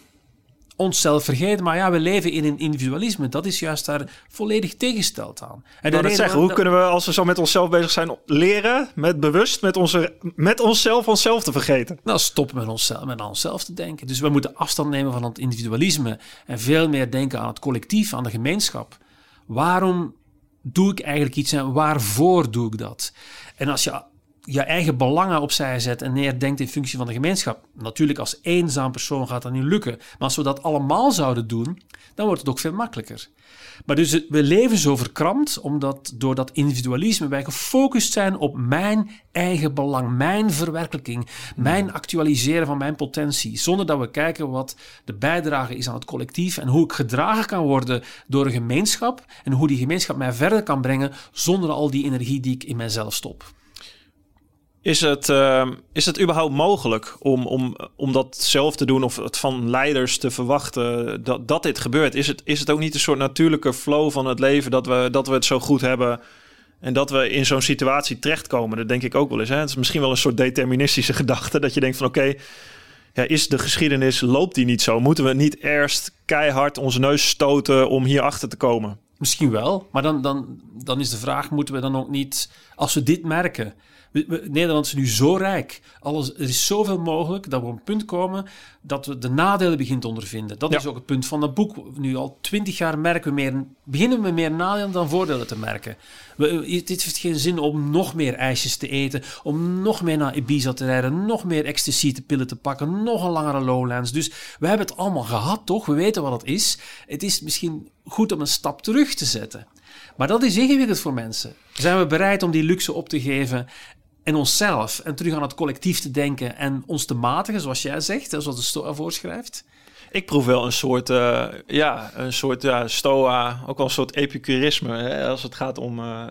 onszelf vergeten. Maar ja, we leven in een individualisme. Dat is juist daar volledig tegengesteld aan. En dat zeggen, hoe kunnen we, als we zo met onszelf bezig zijn, leren met bewust met, onze, met onszelf onszelf te vergeten? Nou, stoppen met onszelf, met aan onszelf te denken. Dus we moeten afstand nemen van het individualisme en veel meer denken aan het collectief, aan de gemeenschap. Waarom doe ik eigenlijk iets en waarvoor doe ik dat? En als je je eigen belangen opzij zet en neerdenkt in functie van de gemeenschap. Natuurlijk, als eenzaam persoon gaat dat niet lukken. Maar als we dat allemaal zouden doen, dan wordt het ook veel makkelijker. Maar dus we leven zo verkrampt, omdat door dat individualisme wij gefocust zijn op mijn eigen belang, mijn verwerkelijking, mijn actualiseren van mijn potentie. Zonder dat we kijken wat de bijdrage is aan het collectief en hoe ik gedragen kan worden door een gemeenschap en hoe die gemeenschap mij verder kan brengen zonder al die energie die ik in mijzelf stop. Is het, uh, is het überhaupt mogelijk om, om, om dat zelf te doen of het van leiders te verwachten dat, dat dit gebeurt? Is het, is het ook niet een soort natuurlijke flow van het leven dat we, dat we het zo goed hebben en dat we in zo'n situatie terechtkomen? Dat denk ik ook wel eens. Hè? Het is misschien wel een soort deterministische [laughs] gedachte dat je denkt van oké, ja, is de geschiedenis, loopt die niet zo? Moeten we niet eerst keihard onze neus stoten om hier achter te komen? Misschien wel, maar dan, dan, dan is de vraag, moeten we dan ook niet, als we dit merken Nederland is nu zo rijk. Alles, er is zoveel mogelijk dat we op een punt komen dat we de nadelen beginnen te ondervinden. Dat is ook het punt van het boek. Nu al twintig jaar merken we meer, beginnen we meer nadelen dan voordelen te merken. We, dit heeft geen zin om nog meer ijsjes te eten, om nog meer naar Ibiza te rijden, nog meer ecstasy te pillen te pakken, nog een langere lowlands. Dus we hebben het allemaal gehad, toch? We weten wat het is. Het is misschien goed om een stap terug te zetten. Maar dat is ingewikkeld voor mensen. Zijn we bereid om die luxe op te geven en onszelf en terug aan het collectief te denken en ons te matigen, zoals jij zegt, zoals de Stoa voorschrijft? Ik proef wel een soort, uh, ja, een soort ja, Stoa, ook wel een soort epicurisme. Hè? Als het gaat om uh,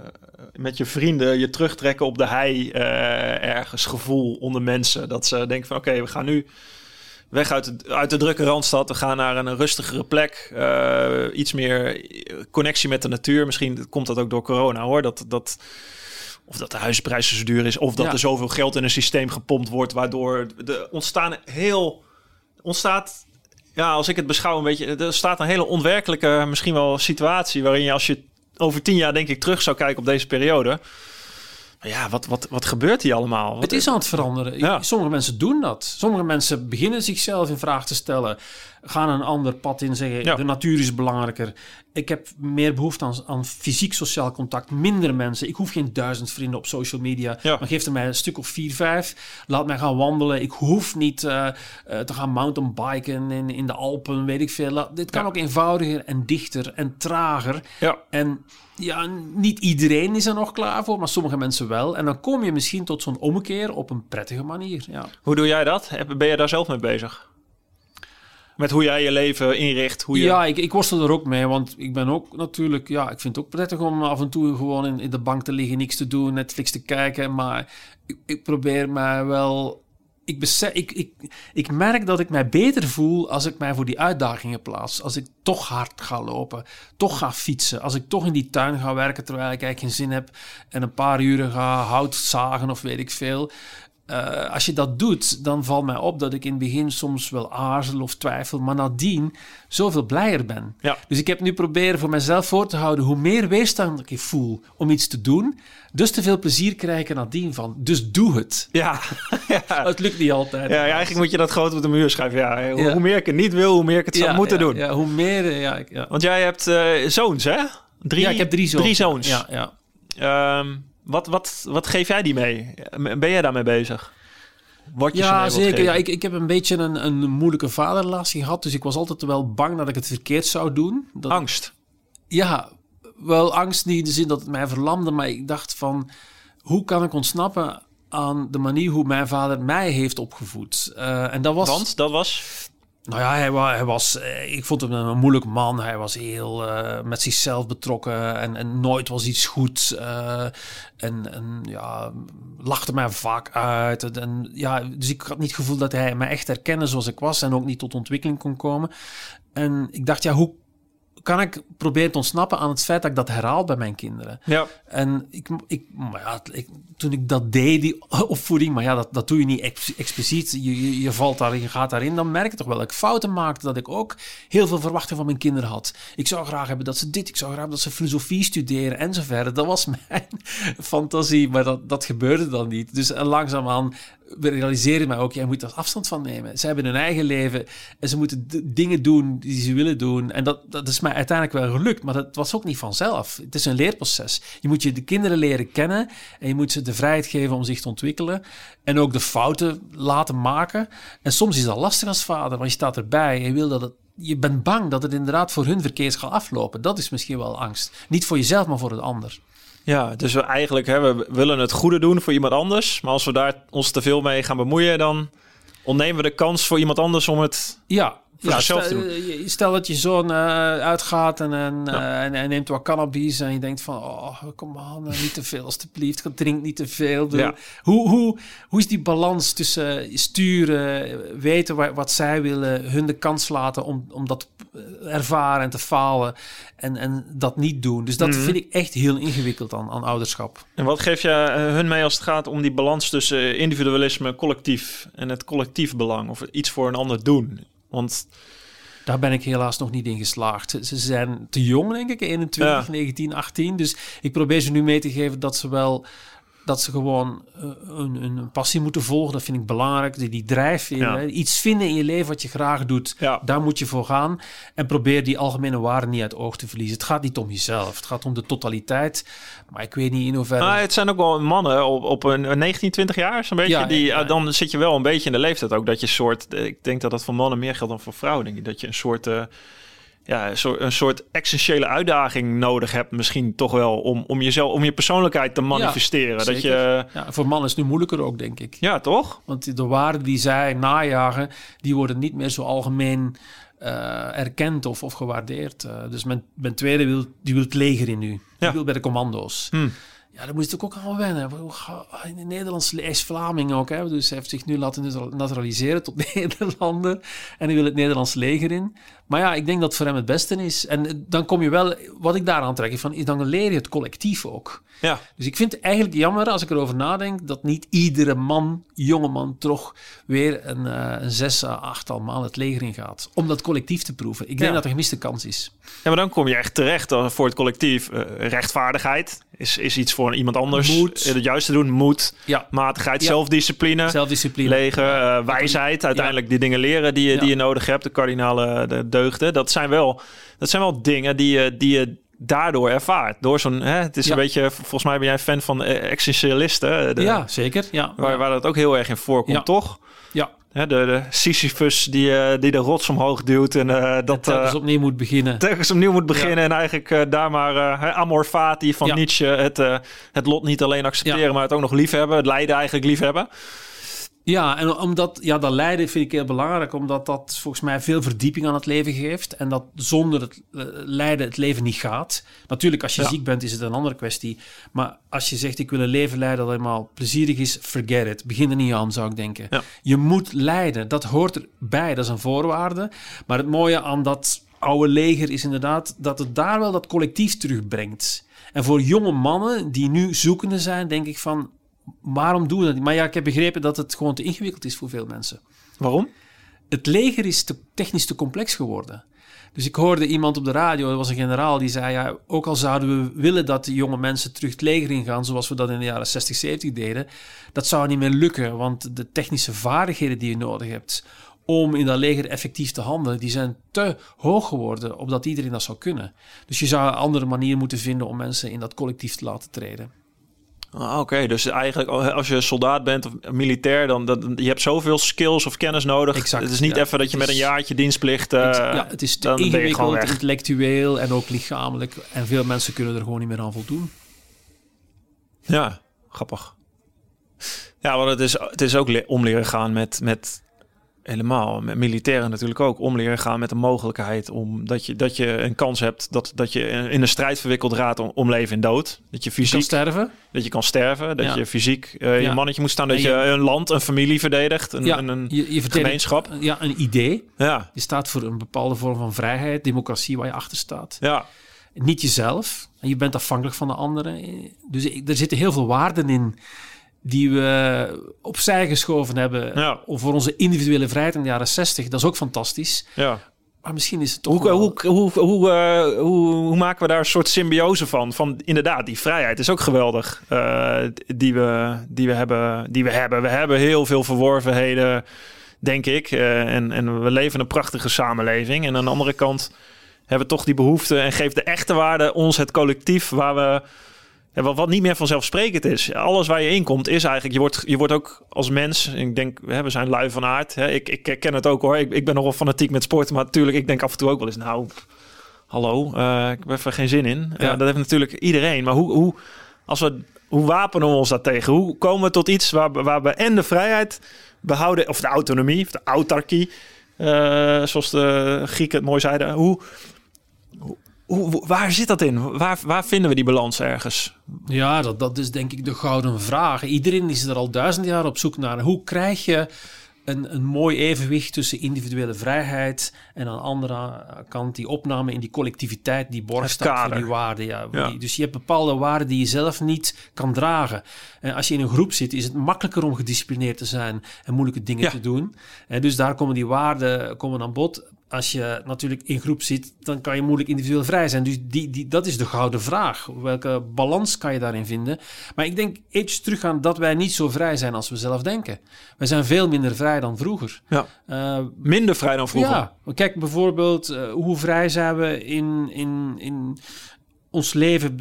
met je vrienden je terugtrekken op de hei uh, ergens gevoel onder mensen. Dat ze denken van oké, we gaan nu weg uit de, uit de drukke Randstad. We gaan naar een rustigere plek. iets meer connectie met de natuur. Misschien komt dat ook door corona hoor. Dat... dat of dat de huizenprijs zo duur is, of dat er zoveel geld in een systeem gepompt wordt, waardoor er ontstaan heel ontstaat. Ja, als ik het beschouw een beetje, er staat een hele onwerkelijke, misschien wel situatie waarin je als je over tien jaar denk ik terug zou kijken op deze periode. Ja, wat, wat, wat gebeurt hier allemaal? het is aan het veranderen. Sommige mensen doen dat. Sommige mensen beginnen zichzelf in vraag te stellen gaan een ander pad in zeggen, de natuur is belangrijker. Ik heb meer behoefte aan, aan fysiek-sociaal contact, minder mensen. Ik hoef geen duizend vrienden op social media, ja. maar geef er mij een stuk of vier, vijf. Laat mij gaan wandelen. Ik hoef niet uh, uh, te gaan mountainbiken in, in de Alpen, weet ik veel. Laat, dit kan ook eenvoudiger en dichter en trager. Ja. En ja, niet iedereen is er nog klaar voor, maar sommige mensen wel. En dan kom je misschien tot zo'n omkeer op een prettige manier. Ja. Hoe doe jij dat? Ben je daar zelf mee bezig? Met hoe jij je leven inricht. Hoe je... Ja, ik, ik worstel er ook mee, want ik ben ook natuurlijk... Ja, ik vind het ook prettig om af en toe gewoon in, in de bank te liggen, niks te doen, Netflix te kijken. Maar ik, ik probeer mij wel... Ik, besef, ik, ik, ik merk dat ik mij beter voel als ik mij voor die uitdagingen plaats. Als ik toch hard ga lopen, toch ga fietsen. Als ik toch in die tuin ga werken terwijl ik eigenlijk geen zin heb... en een paar uren ga hout zagen of weet ik veel... Uh, als je dat doet, dan valt mij op dat ik in het begin soms wel aarzel of twijfel, maar nadien zoveel blijer ben. Ja. Dus ik heb nu proberen voor mezelf voor te houden hoe meer weerstand ik voel om iets te doen, dus te veel plezier krijgen nadien van. Dus doe het. Ja. [laughs] ja. [laughs] Het lukt niet altijd. Ja, ja, eigenlijk moet je dat groot op de muur schrijven. Ja, hoe, hoe meer ik het niet wil, hoe meer ik het zou moeten doen. Ja, hoe meer. Ja, ja. Want jij hebt uh, zoons, hè? Drie, ja, ik heb drie zoons. Drie zoons. Ja, ja. Um, wat, wat, wat geef jij die mee? Ben jij daarmee bezig? Wat je ja, zeker. Ja, ik, ik heb een beetje een, een moeilijke vaderrelatie gehad. Dus ik was altijd wel bang dat ik het verkeerd zou doen. Dat, angst? Ja, wel angst niet in de zin dat het mij verlamde. Maar ik dacht van, hoe kan ik ontsnappen aan de manier hoe mijn vader mij heeft opgevoed? Uh, en dat was... Want dat was? Nou ja, hij, hij, was, eh, ik vond hem een moeilijk man. Hij was heel uh, met zichzelf betrokken en, en nooit was iets goed. Uh, en, en ja, lachte mij vaak uit. En, ja, dus ik had niet het gevoel dat hij mij echt herkende zoals ik was en ook niet tot ontwikkeling kon komen. En ik dacht, ja, hoe kan ik proberen te ontsnappen aan het feit dat ik dat herhaal bij mijn kinderen. Ja. En ik, ik, maar ja, ik, toen ik dat deed, die [laughs] opvoeding, maar ja, dat, dat doe je niet ex, expliciet. Je, je, je, valt daarin, je gaat daarin, dan merk je toch wel dat ik fouten maakte, dat ik ook heel veel verwachtingen van mijn kinderen had. Ik zou graag hebben dat ze dit, ik zou graag hebben dat ze filosofie studeren en zo verder. Dat was [laughs] mijn fantasie, maar dat, dat gebeurde dan niet. Dus langzaamaan we realiseren mij ook, jij moet er afstand van nemen. Ze hebben hun eigen leven en ze moeten dingen doen die ze willen doen. En dat, dat is mij uiteindelijk wel gelukt, maar dat was ook niet vanzelf. Het is een leerproces. Je moet je de kinderen leren kennen en je moet ze de vrijheid geven om zich te ontwikkelen. En ook de fouten laten maken. En soms is dat lastig als vader, want je staat erbij en je wil dat het je bent bang dat het inderdaad voor hun verkeerd gaat aflopen. Dat is misschien wel angst. Niet voor jezelf, maar voor het ander. Ja, dus we eigenlijk hè, we willen het goede doen voor iemand anders. Maar als we daar ons te veel mee gaan bemoeien, dan ontnemen we de kans voor iemand anders om het ja, voor ja, stel, te doen. Stel dat je zoon uh, uitgaat en, en, ja. uh, en, en, neemt wat cannabis en je denkt van, oh, kom aan, niet te veel alstublieft, drink niet te veel. Ja. Hoe, hoe, hoe is die balans tussen sturen, weten wat, wat zij willen, hun de kans laten om, om dat ervaren en te falen en, en dat niet doen. Dus dat Mhm. vind ik echt heel ingewikkeld aan, aan ouderschap. En wat geef je eh, hun mee als het gaat om die balans tussen individualisme, collectief en het collectief belang? Of iets voor een ander doen? Want Daar ben ik helaas nog niet in geslaagd. Ze- zijn te jong, denk ik, 21, Ja. 19, 18. Dus ik probeer ze nu mee te geven dat ze wel dat ze gewoon eh, een, een passie moeten volgen. Dat vind ik belangrijk. Die, die drijf in, Ja. iets vinden in je leven wat je graag doet. Ja. Daar moet je voor gaan. En probeer die algemene waarde niet uit oog te verliezen. Het gaat niet om jezelf. Het gaat om de totaliteit. Maar ik weet niet in hoeverre... Ah, het zijn ook wel mannen op, op een, een 19, 20 jaar, zo'n beetje. Ja, die, ah, dan zit je wel een beetje in de leeftijd ook dat je een soort. Ik denk dat dat voor mannen meer geldt dan voor vrouwen. Denk ik dat je een soort. eh, ja, een soort, essentiële uitdaging nodig hebt, misschien toch wel om, om jezelf, om je persoonlijkheid te manifesteren. dat je, Ja, voor mannen is het nu moeilijker ook, denk ik. ja, toch? Want de waarden die zij najagen, die worden niet meer zo algemeen eh, erkend of, of gewaardeerd. Eh, dus mijn, mijn tweede wil, die wil het leger in nu. Die Ja. wil bij de commando's. Hm. Ja, daar moest ik ook aan wennen. In het Nederlands is Vlaming ook. Hè? Dus hij heeft zich nu laten natu- naturaliseren tot [laughs] Nederlander. En hij wil het Nederlands leger in. Maar ja, ik denk dat het voor hem het beste is. En dan kom je wel... Wat ik daaraan trek, van, is dan leer je het collectief ook. Ja, Dus ik vind het eigenlijk jammer, als ik erover nadenk, dat niet iedere man, jonge man, toch weer een, eh, een zes, à achttal maal het leger in gaat. Om dat collectief te proeven. Ik denk Ja. dat er een gemiste kans is. Ja, maar dan kom je echt terecht eh, voor het collectief. Rechtvaardigheid is, is iets voor iemand anders. Moed. Eh, Het juiste doen, moed, Ja, matigheid, Ja. zelfdiscipline, zelfdiscipline. leger, wijsheid. Uiteindelijk die dingen leren die je, die je nodig hebt. De kardinale de deugden. Dat zijn wel, dat zijn wel dingen die je, die je daardoor ervaart. Door zo'n, hè, het is Ja. een beetje, volgens mij ben jij fan van eh, existentialisten. De, ja, zeker. Ja. Waar, waar dat ook heel erg in voorkomt, Ja. toch? ja. Hè, de, de Sisyphus die, eh, die de rots omhoog duwt en eh, dat... dat telkens eh, opnieuw moet beginnen. telkens opnieuw moet beginnen en eigenlijk eh, daar maar eh, hè, amor fati van. Nietzsche het, eh, het lot niet alleen accepteren, maar het ook nog liefhebben, het lijden eigenlijk liefhebben. Ja, en omdat ja, dat lijden vind ik heel belangrijk, omdat dat volgens mij veel verdieping aan het leven geeft. En dat zonder het eh, lijden het leven niet gaat. Natuurlijk, als je Ja. ziek bent, is het een andere kwestie. Maar als je zegt, ik wil een leven leiden dat helemaal plezierig is, forget it. Begin er niet aan, zou ik denken. Ja. Je moet lijden, dat hoort erbij, dat is een voorwaarde. Maar het mooie aan dat oude leger is inderdaad dat het daar wel dat collectief terugbrengt. En voor jonge mannen die nu zoekende zijn, denk ik van, waarom doen we dat niet? Maar ja, ik heb begrepen dat het gewoon te ingewikkeld is voor veel mensen. Waarom? Het leger is te, technisch te complex geworden. Dus ik hoorde iemand op de radio, dat was een generaal, die zei... Ja, ook al zouden we willen dat de jonge mensen terug het leger ingaan... zoals we dat in de jaren 60, 70 deden... dat zou niet meer lukken, want de technische vaardigheden die je nodig hebt... om in dat leger effectief te handelen... die zijn te hoog geworden, opdat iedereen dat zou kunnen. Dus je zou een andere manier moeten vinden... om mensen in dat collectief te laten treden. Ah, Oké, dus eigenlijk als je soldaat bent of militair, dan, dan je hebt zoveel skills of kennis nodig. Exact, het is niet ja. even dat je met een jaartje dienstplicht. eh, ja, het is te ingewikkeld, intellectueel en ook lichamelijk. En veel mensen kunnen er gewoon niet meer aan voldoen. Ja, grappig. Ja, want het is, het is ook om leren gaan met, met helemaal, met militairen natuurlijk ook, om leren gaan met de mogelijkheid om dat je, dat je een kans hebt dat, dat je in een strijd verwikkeld raakt om, om leven en dood. Dat je Je kan fysiek, sterven. dat je kan sterven, dat Ja. je fysiek eh, je Ja. mannetje moet staan, dat je, je- een land, een familie verdedigt, een, ja, een, een je, gemeenschap. Ja, een idee. Ja, Je staat voor een bepaalde vorm van vrijheid, democratie waar je achter staat. ja, Niet jezelf. En je bent afhankelijk van de anderen. Dus ik- er zitten heel veel waarden in die we opzij geschoven hebben Ja. voor onze individuele vrijheid in de jaren 60. Dat is ook fantastisch. ja. Maar misschien is het toch Hoe, wel- hoe, hoe, hoe, eh, hoe, hoe maken we daar een soort symbiose van? Van inderdaad, die vrijheid is ook geweldig. eh, die, we, die, we hebben, die we hebben. We hebben heel veel verworvenheden, denk ik. eh, en, en we leven in een prachtige samenleving. En aan de andere kant hebben we toch die behoefte en geeft de echte waarde ons het collectief waar we. Ja, wat, wat niet meer vanzelfsprekend is. Alles waar je in komt is eigenlijk... Je wordt, je wordt ook als mens... Ik denk, we zijn lui van aard. Hè, ik, ik ken het ook hoor. Ik, ik ben nogal fanatiek met sport. Maar natuurlijk, ik denk af en toe ook wel eens... Nou, hallo, eh, ik heb even geen zin in. Ja. Ja. dat heeft natuurlijk iedereen. Maar hoe, hoe, als we, hoe wapenen we ons daar tegen? Hoe komen we tot iets waar, we- waar we en de vrijheid behouden... Of de autonomie, of de autarkie... eh, zoals de Grieken het mooi zeiden. Hoe, hoe, waar zit dat in? Waar, waar vinden we die balans ergens? Ja, dat, dat is denk ik de gouden vraag. Iedereen is er al duizend jaar op zoek naar. Hoe krijg je een, een mooi evenwicht tussen individuele vrijheid en aan de andere kant die opname in die collectiviteit die borg staat voor die waarden. Ja. Dus je hebt bepaalde waarden die je zelf niet kan dragen. En als je in een groep zit, is het makkelijker om gedisciplineerd te zijn en moeilijke dingen Ja. te doen. En dus daar komen die waarden komen aan bod. Als je natuurlijk in groep zit, dan kan je moeilijk individueel vrij zijn. Dus die, die, dat is de gouden vraag. Welke balans kan je daarin vinden? Maar ik denk iets teruggaan dat wij niet zo vrij zijn als we zelf denken. Wij zijn veel minder vrij dan vroeger. Ja. Eh, Minder vrij dan vroeger. ja, kijk bijvoorbeeld eh, hoe vrij zijn we in, in, in ons leven.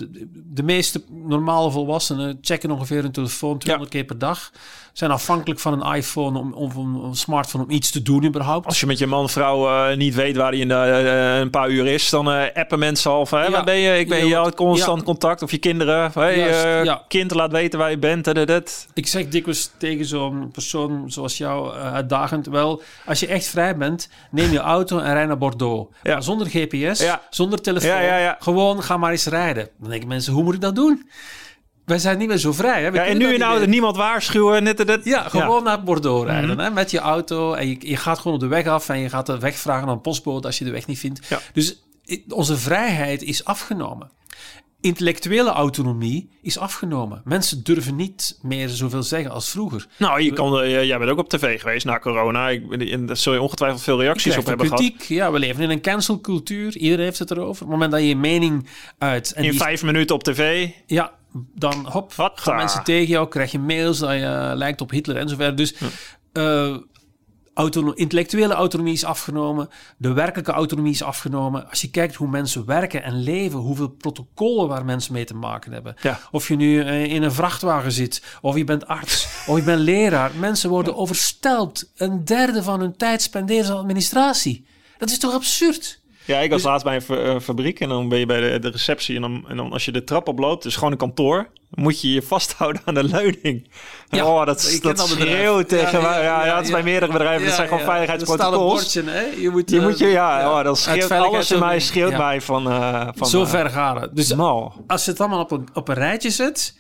De, meeste normale volwassenen checken ongeveer hun telefoon 200 keer per dag. Zijn afhankelijk van een iPhone om, of een, een smartphone om iets te doen überhaupt. Als je met je man, vrouw eh, niet weet waar hij in de, eh, een paar uur is, dan eh, appen mensen al van, hè, Ja. waar ben je? Ik ben je constant ja. contact. Of je kinderen. Hey, eh. Kind, laat weten waar je bent. Dat, dat. Ik zeg dikwijls tegen zo'n persoon zoals jou uitdagend... wel, als je echt vrij bent, neem je auto en rij naar Bordeaux. Ja. Maar zonder GPS, Ja. zonder telefoon. Ja, ja, ja. Gewoon, ga maar eens rijden. Dan denken mensen, hoe moet ik dat doen? Wij zijn niet meer zo vrij. Hè? We Ja, en nu in auto meer. niemand waarschuwen. Net, dat, Ja, gewoon naar Bordeaux rijden Mhm. hè, met je auto. En je, je gaat gewoon op de weg af en je gaat de weg vragen aan een postbode als je de weg niet vindt. Ja. Dus onze vrijheid is afgenomen. Intellectuele autonomie is afgenomen. Mensen durven niet meer zoveel zeggen als vroeger. Nou, je kan, eh, jij bent ook op tv geweest na corona. Ik, ben- en daar zul je ongetwijfeld veel reacties op hebben de gehad. kritiek. Ja, we leven in een cancelcultuur. Iedereen heeft het erover. Op het moment dat je je mening uit... En In die- vijf minuten op tv. Ja, dan hop, Wat gaan mensen tegen jou, krijg je mails dat je lijkt op Hitler en zo verder. Dus eh, autono- intellectuele autonomie is afgenomen, de werkelijke autonomie is afgenomen. Als je kijkt hoe mensen werken en leven, hoeveel protocollen waar mensen mee te maken hebben. Ja. Of je nu eh, in een vrachtwagen zit, of je bent arts, of je bent leraar. Mensen worden overstelpt. Een derde van hun tijd spenderen ze aan administratie. Dat is toch absurd? Ja, ik was Dus- laatst bij een fa- eh, fabriek en dan ben je bij de, de receptie. En dan, en dan als je de trap oploopt, dus gewoon een kantoor, moet je je vasthouden aan de leuning. Ja, oh, dat, is- dat schreeuwt tegen Ja, ja, Ja, ja, ja, dat is bij meerdere bedrijven. dat zijn gewoon veiligheidsprotocols. Je moet, Je eh, moet je, ja, oh, dat schreeuwt, veiligheid alles in mij schreeuwt mij van... eh van Zo eh, ver het. Dus mal. als je het allemaal op een, op een rijtje zet,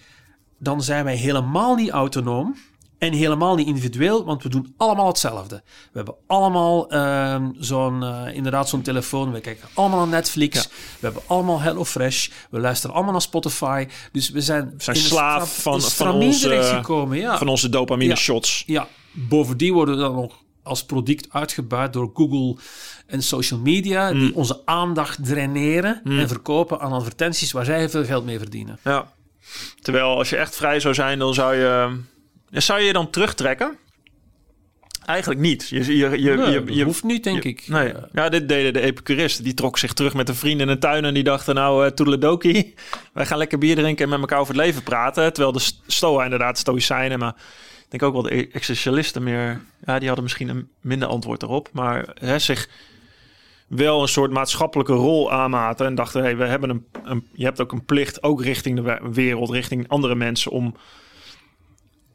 dan zijn wij helemaal niet autonoom en helemaal niet individueel, want we doen allemaal hetzelfde. We hebben allemaal ehm, zo'n, eh, inderdaad zo'n telefoon. We kijken allemaal naar Netflix. We hebben allemaal HelloFresh. We luisteren allemaal naar Spotify. Dus we zijn, zijn slaaf van- van onze-. Ja. Van onze dopamine Ja. shots. Ja, bovendien worden we dan nog als product uitgebuit door Google en social media, Mm. die onze aandacht draineren en verkopen aan advertenties waar zij veel geld mee verdienen. Ja. Terwijl als je echt vrij zou zijn, dan zou je... Zou je je dan terugtrekken? Eigenlijk niet. Je, je, je, Nee, je, hoeft niet, denk je- ik. Nee. Ja, dit deden de epicuristen. Die trok zich terug met een vriend in een tuin en die dachten nou, uh, toedeledokie. [laughs] Wij gaan lekker bier drinken en met elkaar over het leven praten. Terwijl de st- stoa inderdaad stoïcijnen, maar ik denk ook wel de e- existentialisten meer... Ja, die hadden misschien een minder antwoord erop. Maar hè, zich wel een soort maatschappelijke rol aanmaten. En dachten, hey, we hebben een, een, je hebt ook een plicht, ook richting de we- wereld, richting andere mensen, om,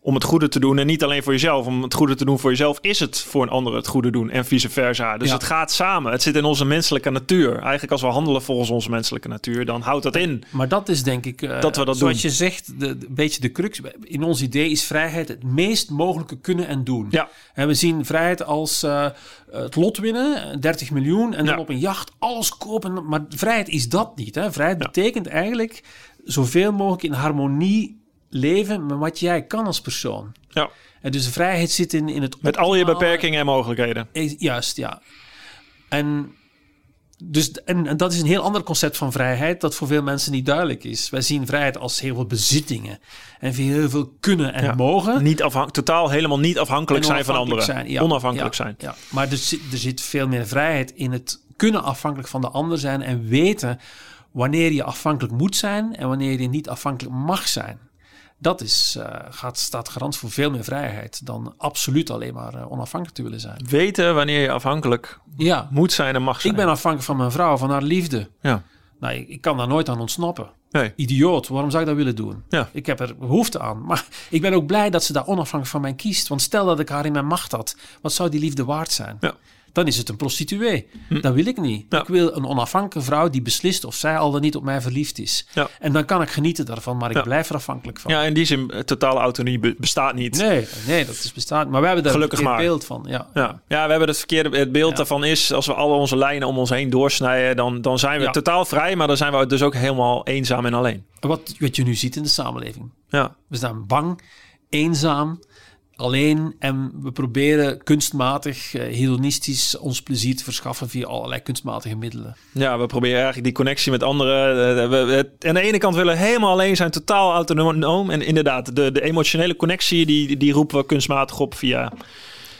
om het goede te doen. En niet alleen voor jezelf. Om het goede te doen voor jezelf, is het voor een ander het goede doen. En vice versa. Dus Ja. het gaat samen. Het zit in onze menselijke natuur. Eigenlijk als we handelen volgens onze menselijke natuur, dan houdt dat in. Maar dat is denk ik, eh, Dat we dat zoals doen. je zegt, de, een beetje de crux. In ons idee is vrijheid het meest mogelijke kunnen en doen. Ja. En we zien vrijheid als eh, het lot winnen, 30 miljoen, en dan Ja. op een jacht alles kopen. Maar vrijheid is dat niet. Hè? Vrijheid betekent eigenlijk zoveel mogelijk in harmonie leven met wat jij kan als persoon. Ja. En dus de vrijheid zit in, in het Met al je beperkingen en mogelijkheden. Juist, ja. En, dus, en, en dat is een heel ander concept van vrijheid dat voor veel mensen niet duidelijk is. Wij zien vrijheid als heel veel bezittingen en heel veel kunnen en Ja. mogen. Niet totaal helemaal niet afhankelijk zijn van anderen. onafhankelijk zijn, ja. Onafhankelijk Ja, zijn. Ja. Maar er zit, er zit veel meer vrijheid in het kunnen afhankelijk van de ander zijn en weten wanneer je afhankelijk moet zijn en wanneer je niet afhankelijk mag zijn. Dat is, eh, gaat, staat garant voor veel meer vrijheid dan absoluut alleen maar eh, onafhankelijk te willen zijn. Weten wanneer je afhankelijk Ja, moet zijn en mag zijn. ik ben afhankelijk van mijn vrouw, van haar liefde. Ja. Nou, ik, ik kan daar nooit aan ontsnappen. Nee. Idioot, waarom zou ik dat willen doen? Ja. Ik heb er behoefte aan. Maar ik ben ook blij dat ze daar onafhankelijk van mij kiest. Want stel dat ik haar in mijn macht had, wat zou die liefde waard zijn? Ja. Dan is het een prostituee. Dat wil ik niet. Ja. Ik wil een onafhankelijke vrouw die beslist of zij al dan niet op mij verliefd is. Ja. En dan kan ik genieten daarvan, maar ik Ja. blijf er afhankelijk van. Ja, in die zin, eh, totale autonomie be- bestaat niet. Nee, nee, dat is bestaat. Maar we hebben daar Gelukkig een beeld van. Ja. Ja. ja, we hebben het verkeerde het beeld daarvan is als we alle onze lijnen om ons heen doorsnijden, dan, dan zijn we totaal vrij, maar dan zijn we dus ook helemaal eenzaam en alleen. Wat, wat je nu ziet in de samenleving. Ja, We zijn bang, eenzaam, alleen en we proberen kunstmatig, eh, hedonistisch ons plezier te verschaffen via allerlei kunstmatige middelen. ja we proberen eigenlijk die connectie met anderen. eh, we, we- aan de ene kant willen we helemaal alleen zijn, totaal autonoom. En inderdaad, de, de emotionele connectie, die, die roepen we kunstmatig op via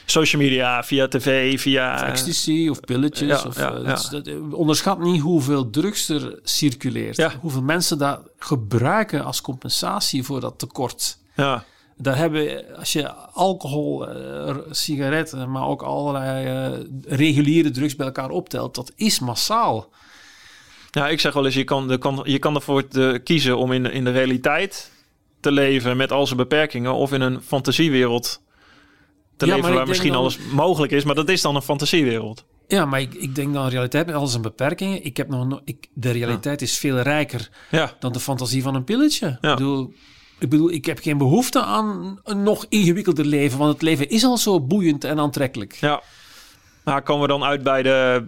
social media, via tv, via... Ecstasy of pilletjes. ja, of, ja, eh, ja. dat is- dat- eh, onderschat niet hoeveel drugs er circuleert. Hoeveel mensen dat gebruiken als compensatie voor dat tekort. ja, Daar hebben, als je alcohol, eh, sigaretten, maar ook allerlei eh, reguliere drugs bij elkaar optelt, dat is massaal. Ja, ik zeg wel eens, je kan, je kan, je kan ervoor te kiezen om in, in de realiteit te leven met al zijn beperkingen of in een fantasiewereld te Ja, leven waar misschien dan- alles mogelijk is, maar dat is dan een fantasiewereld. Ja, maar ik, ik denk dan realiteit met al zijn beperkingen. Ik heb nog, no- ik, de realiteit is veel rijker Ja, dan de fantasie van een pilletje. Ja. Ik, bedoel, ik bedoel, ik heb geen behoefte aan een nog ingewikkelder leven, want het leven is al zo boeiend en aantrekkelijk. ja. Maar komen we dan uit bij, de,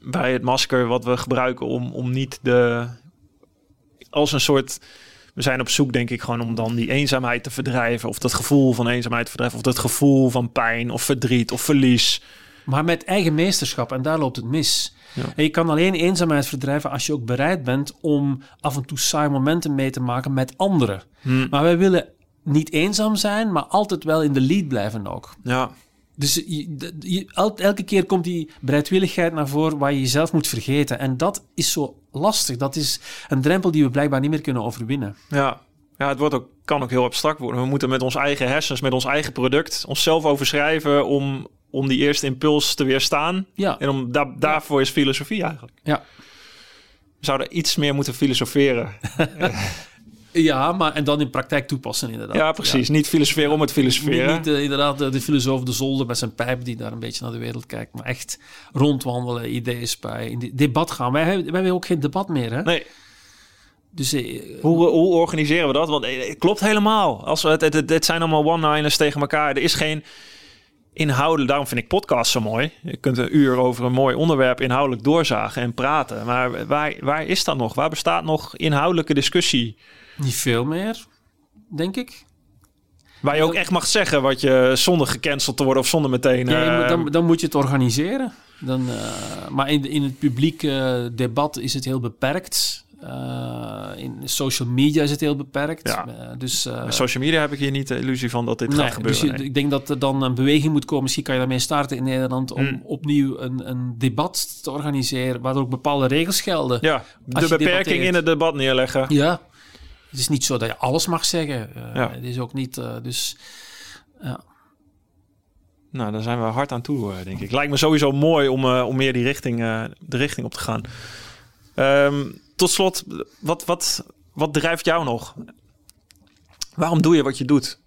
bij het masker wat we gebruiken om, om niet de... Als een soort... We zijn op zoek, denk ik, gewoon om dan die eenzaamheid te verdrijven. Of dat gevoel van eenzaamheid te verdrijven. Of dat gevoel van pijn of verdriet of verlies. Maar met eigen meesterschap, en daar loopt het mis. Ja. En je kan alleen eenzaamheid verdrijven als je ook bereid bent om af en toe saai momenten mee te maken met anderen. Hm. Maar wij willen niet eenzaam zijn, maar altijd wel in de lead blijven ook. Ja, Dus je, je- el- elke keer komt die bereidwilligheid naar voren waar je jezelf moet vergeten. En dat is zo lastig. Dat is een drempel die we blijkbaar niet meer kunnen overwinnen. Ja, ja het wordt ook, kan ook heel abstract worden. We moeten met ons eigen hersens, met ons eigen product, onszelf overschrijven om, om die eerste impuls te weerstaan. Ja. En om da daarvoor is filosofie eigenlijk. Ja. We zouden iets meer moeten filosoferen. [laughs] Ja, maar en dan in praktijk toepassen inderdaad. Ja, precies. Niet filosoferen om het filosoferen. niet eh, inderdaad de, de filosoof de zolder met zijn pijp die daar een beetje naar de wereld kijkt, maar echt rondwandelen, ideeën spuien, in debat gaan. Wij, hebben- wij hebben ook geen debat meer, hè? Nee, Dus eh, hoe, hoe organiseren we dat? Want eh, het klopt helemaal. Als we, het, het, het, het zijn allemaal one-liners tegen elkaar. Er is geen inhoudelijk... Daarom vind ik podcasts zo mooi. Je kunt een uur over een mooi onderwerp inhoudelijk doorzagen en praten. Maar waar, waar is dat nog? Waar bestaat nog inhoudelijke discussie? niet veel meer, denk ik. Waar je ook echt mag zeggen wat je zonder gecanceld te worden of zonder meteen... Ja, eh, dan, dan moet je het organiseren. Dan, eh, maar in, in het publiek eh, debat is het heel beperkt. Eh, in social media is het heel beperkt. Ja. Eh, dus, eh, social media heb ik hier niet de illusie van dat dit nee, gaat gebeuren. dus je- nee. ik denk dat er dan een beweging moet komen. Misschien kan je daarmee starten in Nederland om Hmm. opnieuw een, een debat te organiseren waardoor ook bepaalde regels gelden. Ja, de beperking in het debat neerleggen. Ja. Het is niet zo dat je alles mag zeggen. Ja. Het is ook niet. dus ja. Nou, daar zijn we hard aan toe, denk ik. Lijkt me sowieso mooi om, om meer die richting, de richting op te gaan. Ehm, tot slot, wat, wat, wat drijft jou nog? Waarom doe je wat je doet?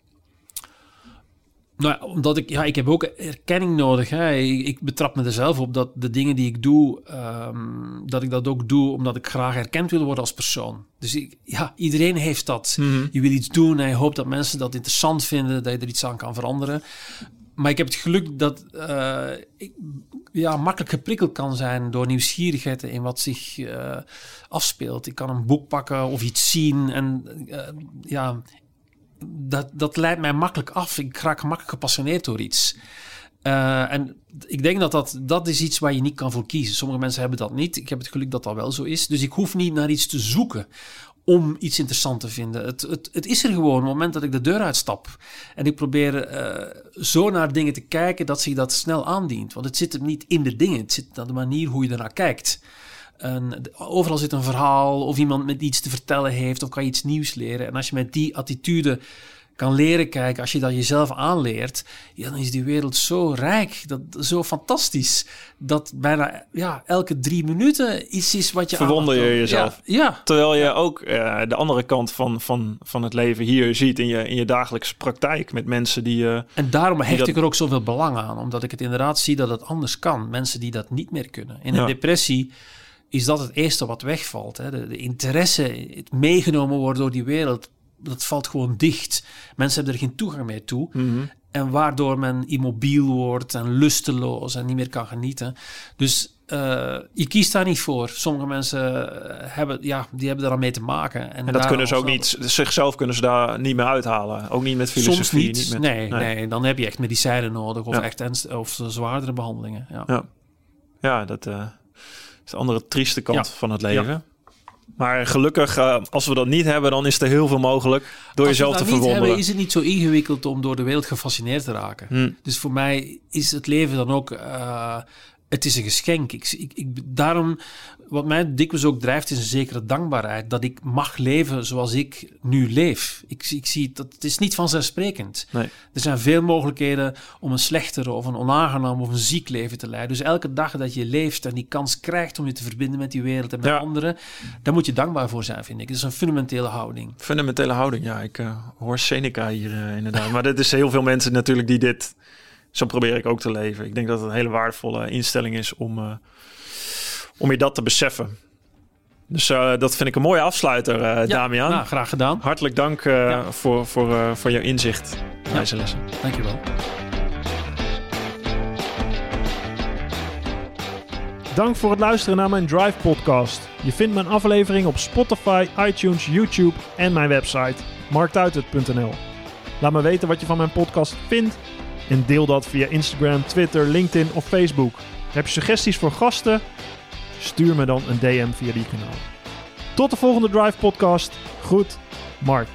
Nou, ja, omdat ik, ja, ik heb ook erkenning nodig. Hè. Ik, ik betrap me er zelf op dat de dingen die ik doe, ehm, dat ik dat ook doe omdat ik graag erkend wil worden als persoon. Dus ik, ja, iedereen heeft dat. Je wil iets doen en je hoopt dat mensen dat interessant vinden, dat je er iets aan kan veranderen. Maar ik heb het geluk dat eh, ik ja, makkelijk geprikkeld kan zijn door nieuwsgierigheid in wat zich eh, afspeelt. Ik kan een boek pakken of iets zien en eh, ja, dat, dat leidt mij makkelijk af. Ik raak makkelijk gepassioneerd door iets. En ik denk dat, dat dat is iets waar je niet kan voor kiezen. Sommige mensen hebben dat niet. Ik heb het geluk dat dat wel zo is. Dus ik hoef niet naar iets te zoeken om iets interessant te vinden. Het, het, het is er gewoon op het moment dat ik de deur uitstap. En ik probeer eh, zo naar dingen te kijken dat zich dat snel aandient. Want het zit hem niet in de dingen. Het zit aan de manier hoe je ernaar kijkt. En overal zit een verhaal of iemand met iets te vertellen heeft of kan je iets nieuws leren. En als je met die attitude kan leren kijken, als je dat jezelf aanleert, ja, dan is die wereld zo rijk, dat, zo fantastisch, dat bijna ja, elke drie minuten iets is wat je Verwonder je jezelf? Ja, ja. Terwijl je ook eh, de andere kant van, van, van het leven hier ziet in je, in je dagelijkse praktijk met mensen die je. En daarom hecht dat- ik er ook zoveel belang aan, omdat ik het inderdaad zie dat het anders kan. Mensen die dat niet meer kunnen. In Ja. een depressie is dat het eerste wat wegvalt. Hè. De, de interesse, het meegenomen worden door die wereld, dat valt gewoon dicht. Mensen hebben er geen toegang meer toe. En waardoor men immobiel wordt en lusteloos en niet meer kan genieten. Dus eh, je kiest daar niet voor. Sommige mensen eh, hebben, ja, die hebben daar aan mee te maken. En dat kunnen ze ook niet, zichzelf kunnen ze daar niet meer uithalen. Ook niet met filosofie. Soms niet. met, nee, nee. dan heb je echt medicijnen nodig of Ja. echt of zwaardere behandelingen. Ja. Ja, ja dat eh, is de andere trieste kant van het leven. Maar gelukkig, eh, als we dat niet hebben, dan is er heel veel mogelijk door Als jezelf te dat niet verwonderen. hebben, is het niet zo ingewikkeld om door de wereld gefascineerd te raken. Hm. Dus voor mij is het leven dan ook... eh, het is een geschenk. Ik, ik, ik, daarom, wat mij dikwijls ook drijft, is een zekere dankbaarheid. Dat ik mag leven zoals ik nu leef. Ik, ik zie dat het is niet vanzelfsprekend. Nee. Er zijn veel mogelijkheden om een slechter of een onaangenaam of een ziek leven te leiden. Dus elke dag dat je leeft en die kans krijgt om je te verbinden met die wereld en met Ja. anderen, daar moet je dankbaar voor zijn, vind ik. Het is een fundamentele houding. Fundamentele houding, ja. Ik eh, hoor Seneca hier eh, inderdaad. maar [laughs] dat is heel veel mensen natuurlijk die dit... Zo probeer ik ook te leven. Ik denk dat het een hele waardevolle instelling is om, eh, om je dat te beseffen. Dus eh, dat vind ik een mooie afsluiter, eh Damian. Nou, graag gedaan. Hartelijk dank eh, Ja. voor, voor, eh, voor jouw inzicht in Ja. deze lessen. Dankjewel. Dank voor het luisteren naar mijn Drive podcast. Je vindt mijn aflevering op Spotify, iTunes, YouTube en mijn website marktuitert.nl. Laat me weten wat je van mijn podcast vindt en deel dat via Instagram, Twitter, LinkedIn of Facebook. Heb je suggesties voor gasten? Stuur me dan een DM via die kanaal. Tot de volgende Drive podcast. Goed, Mark.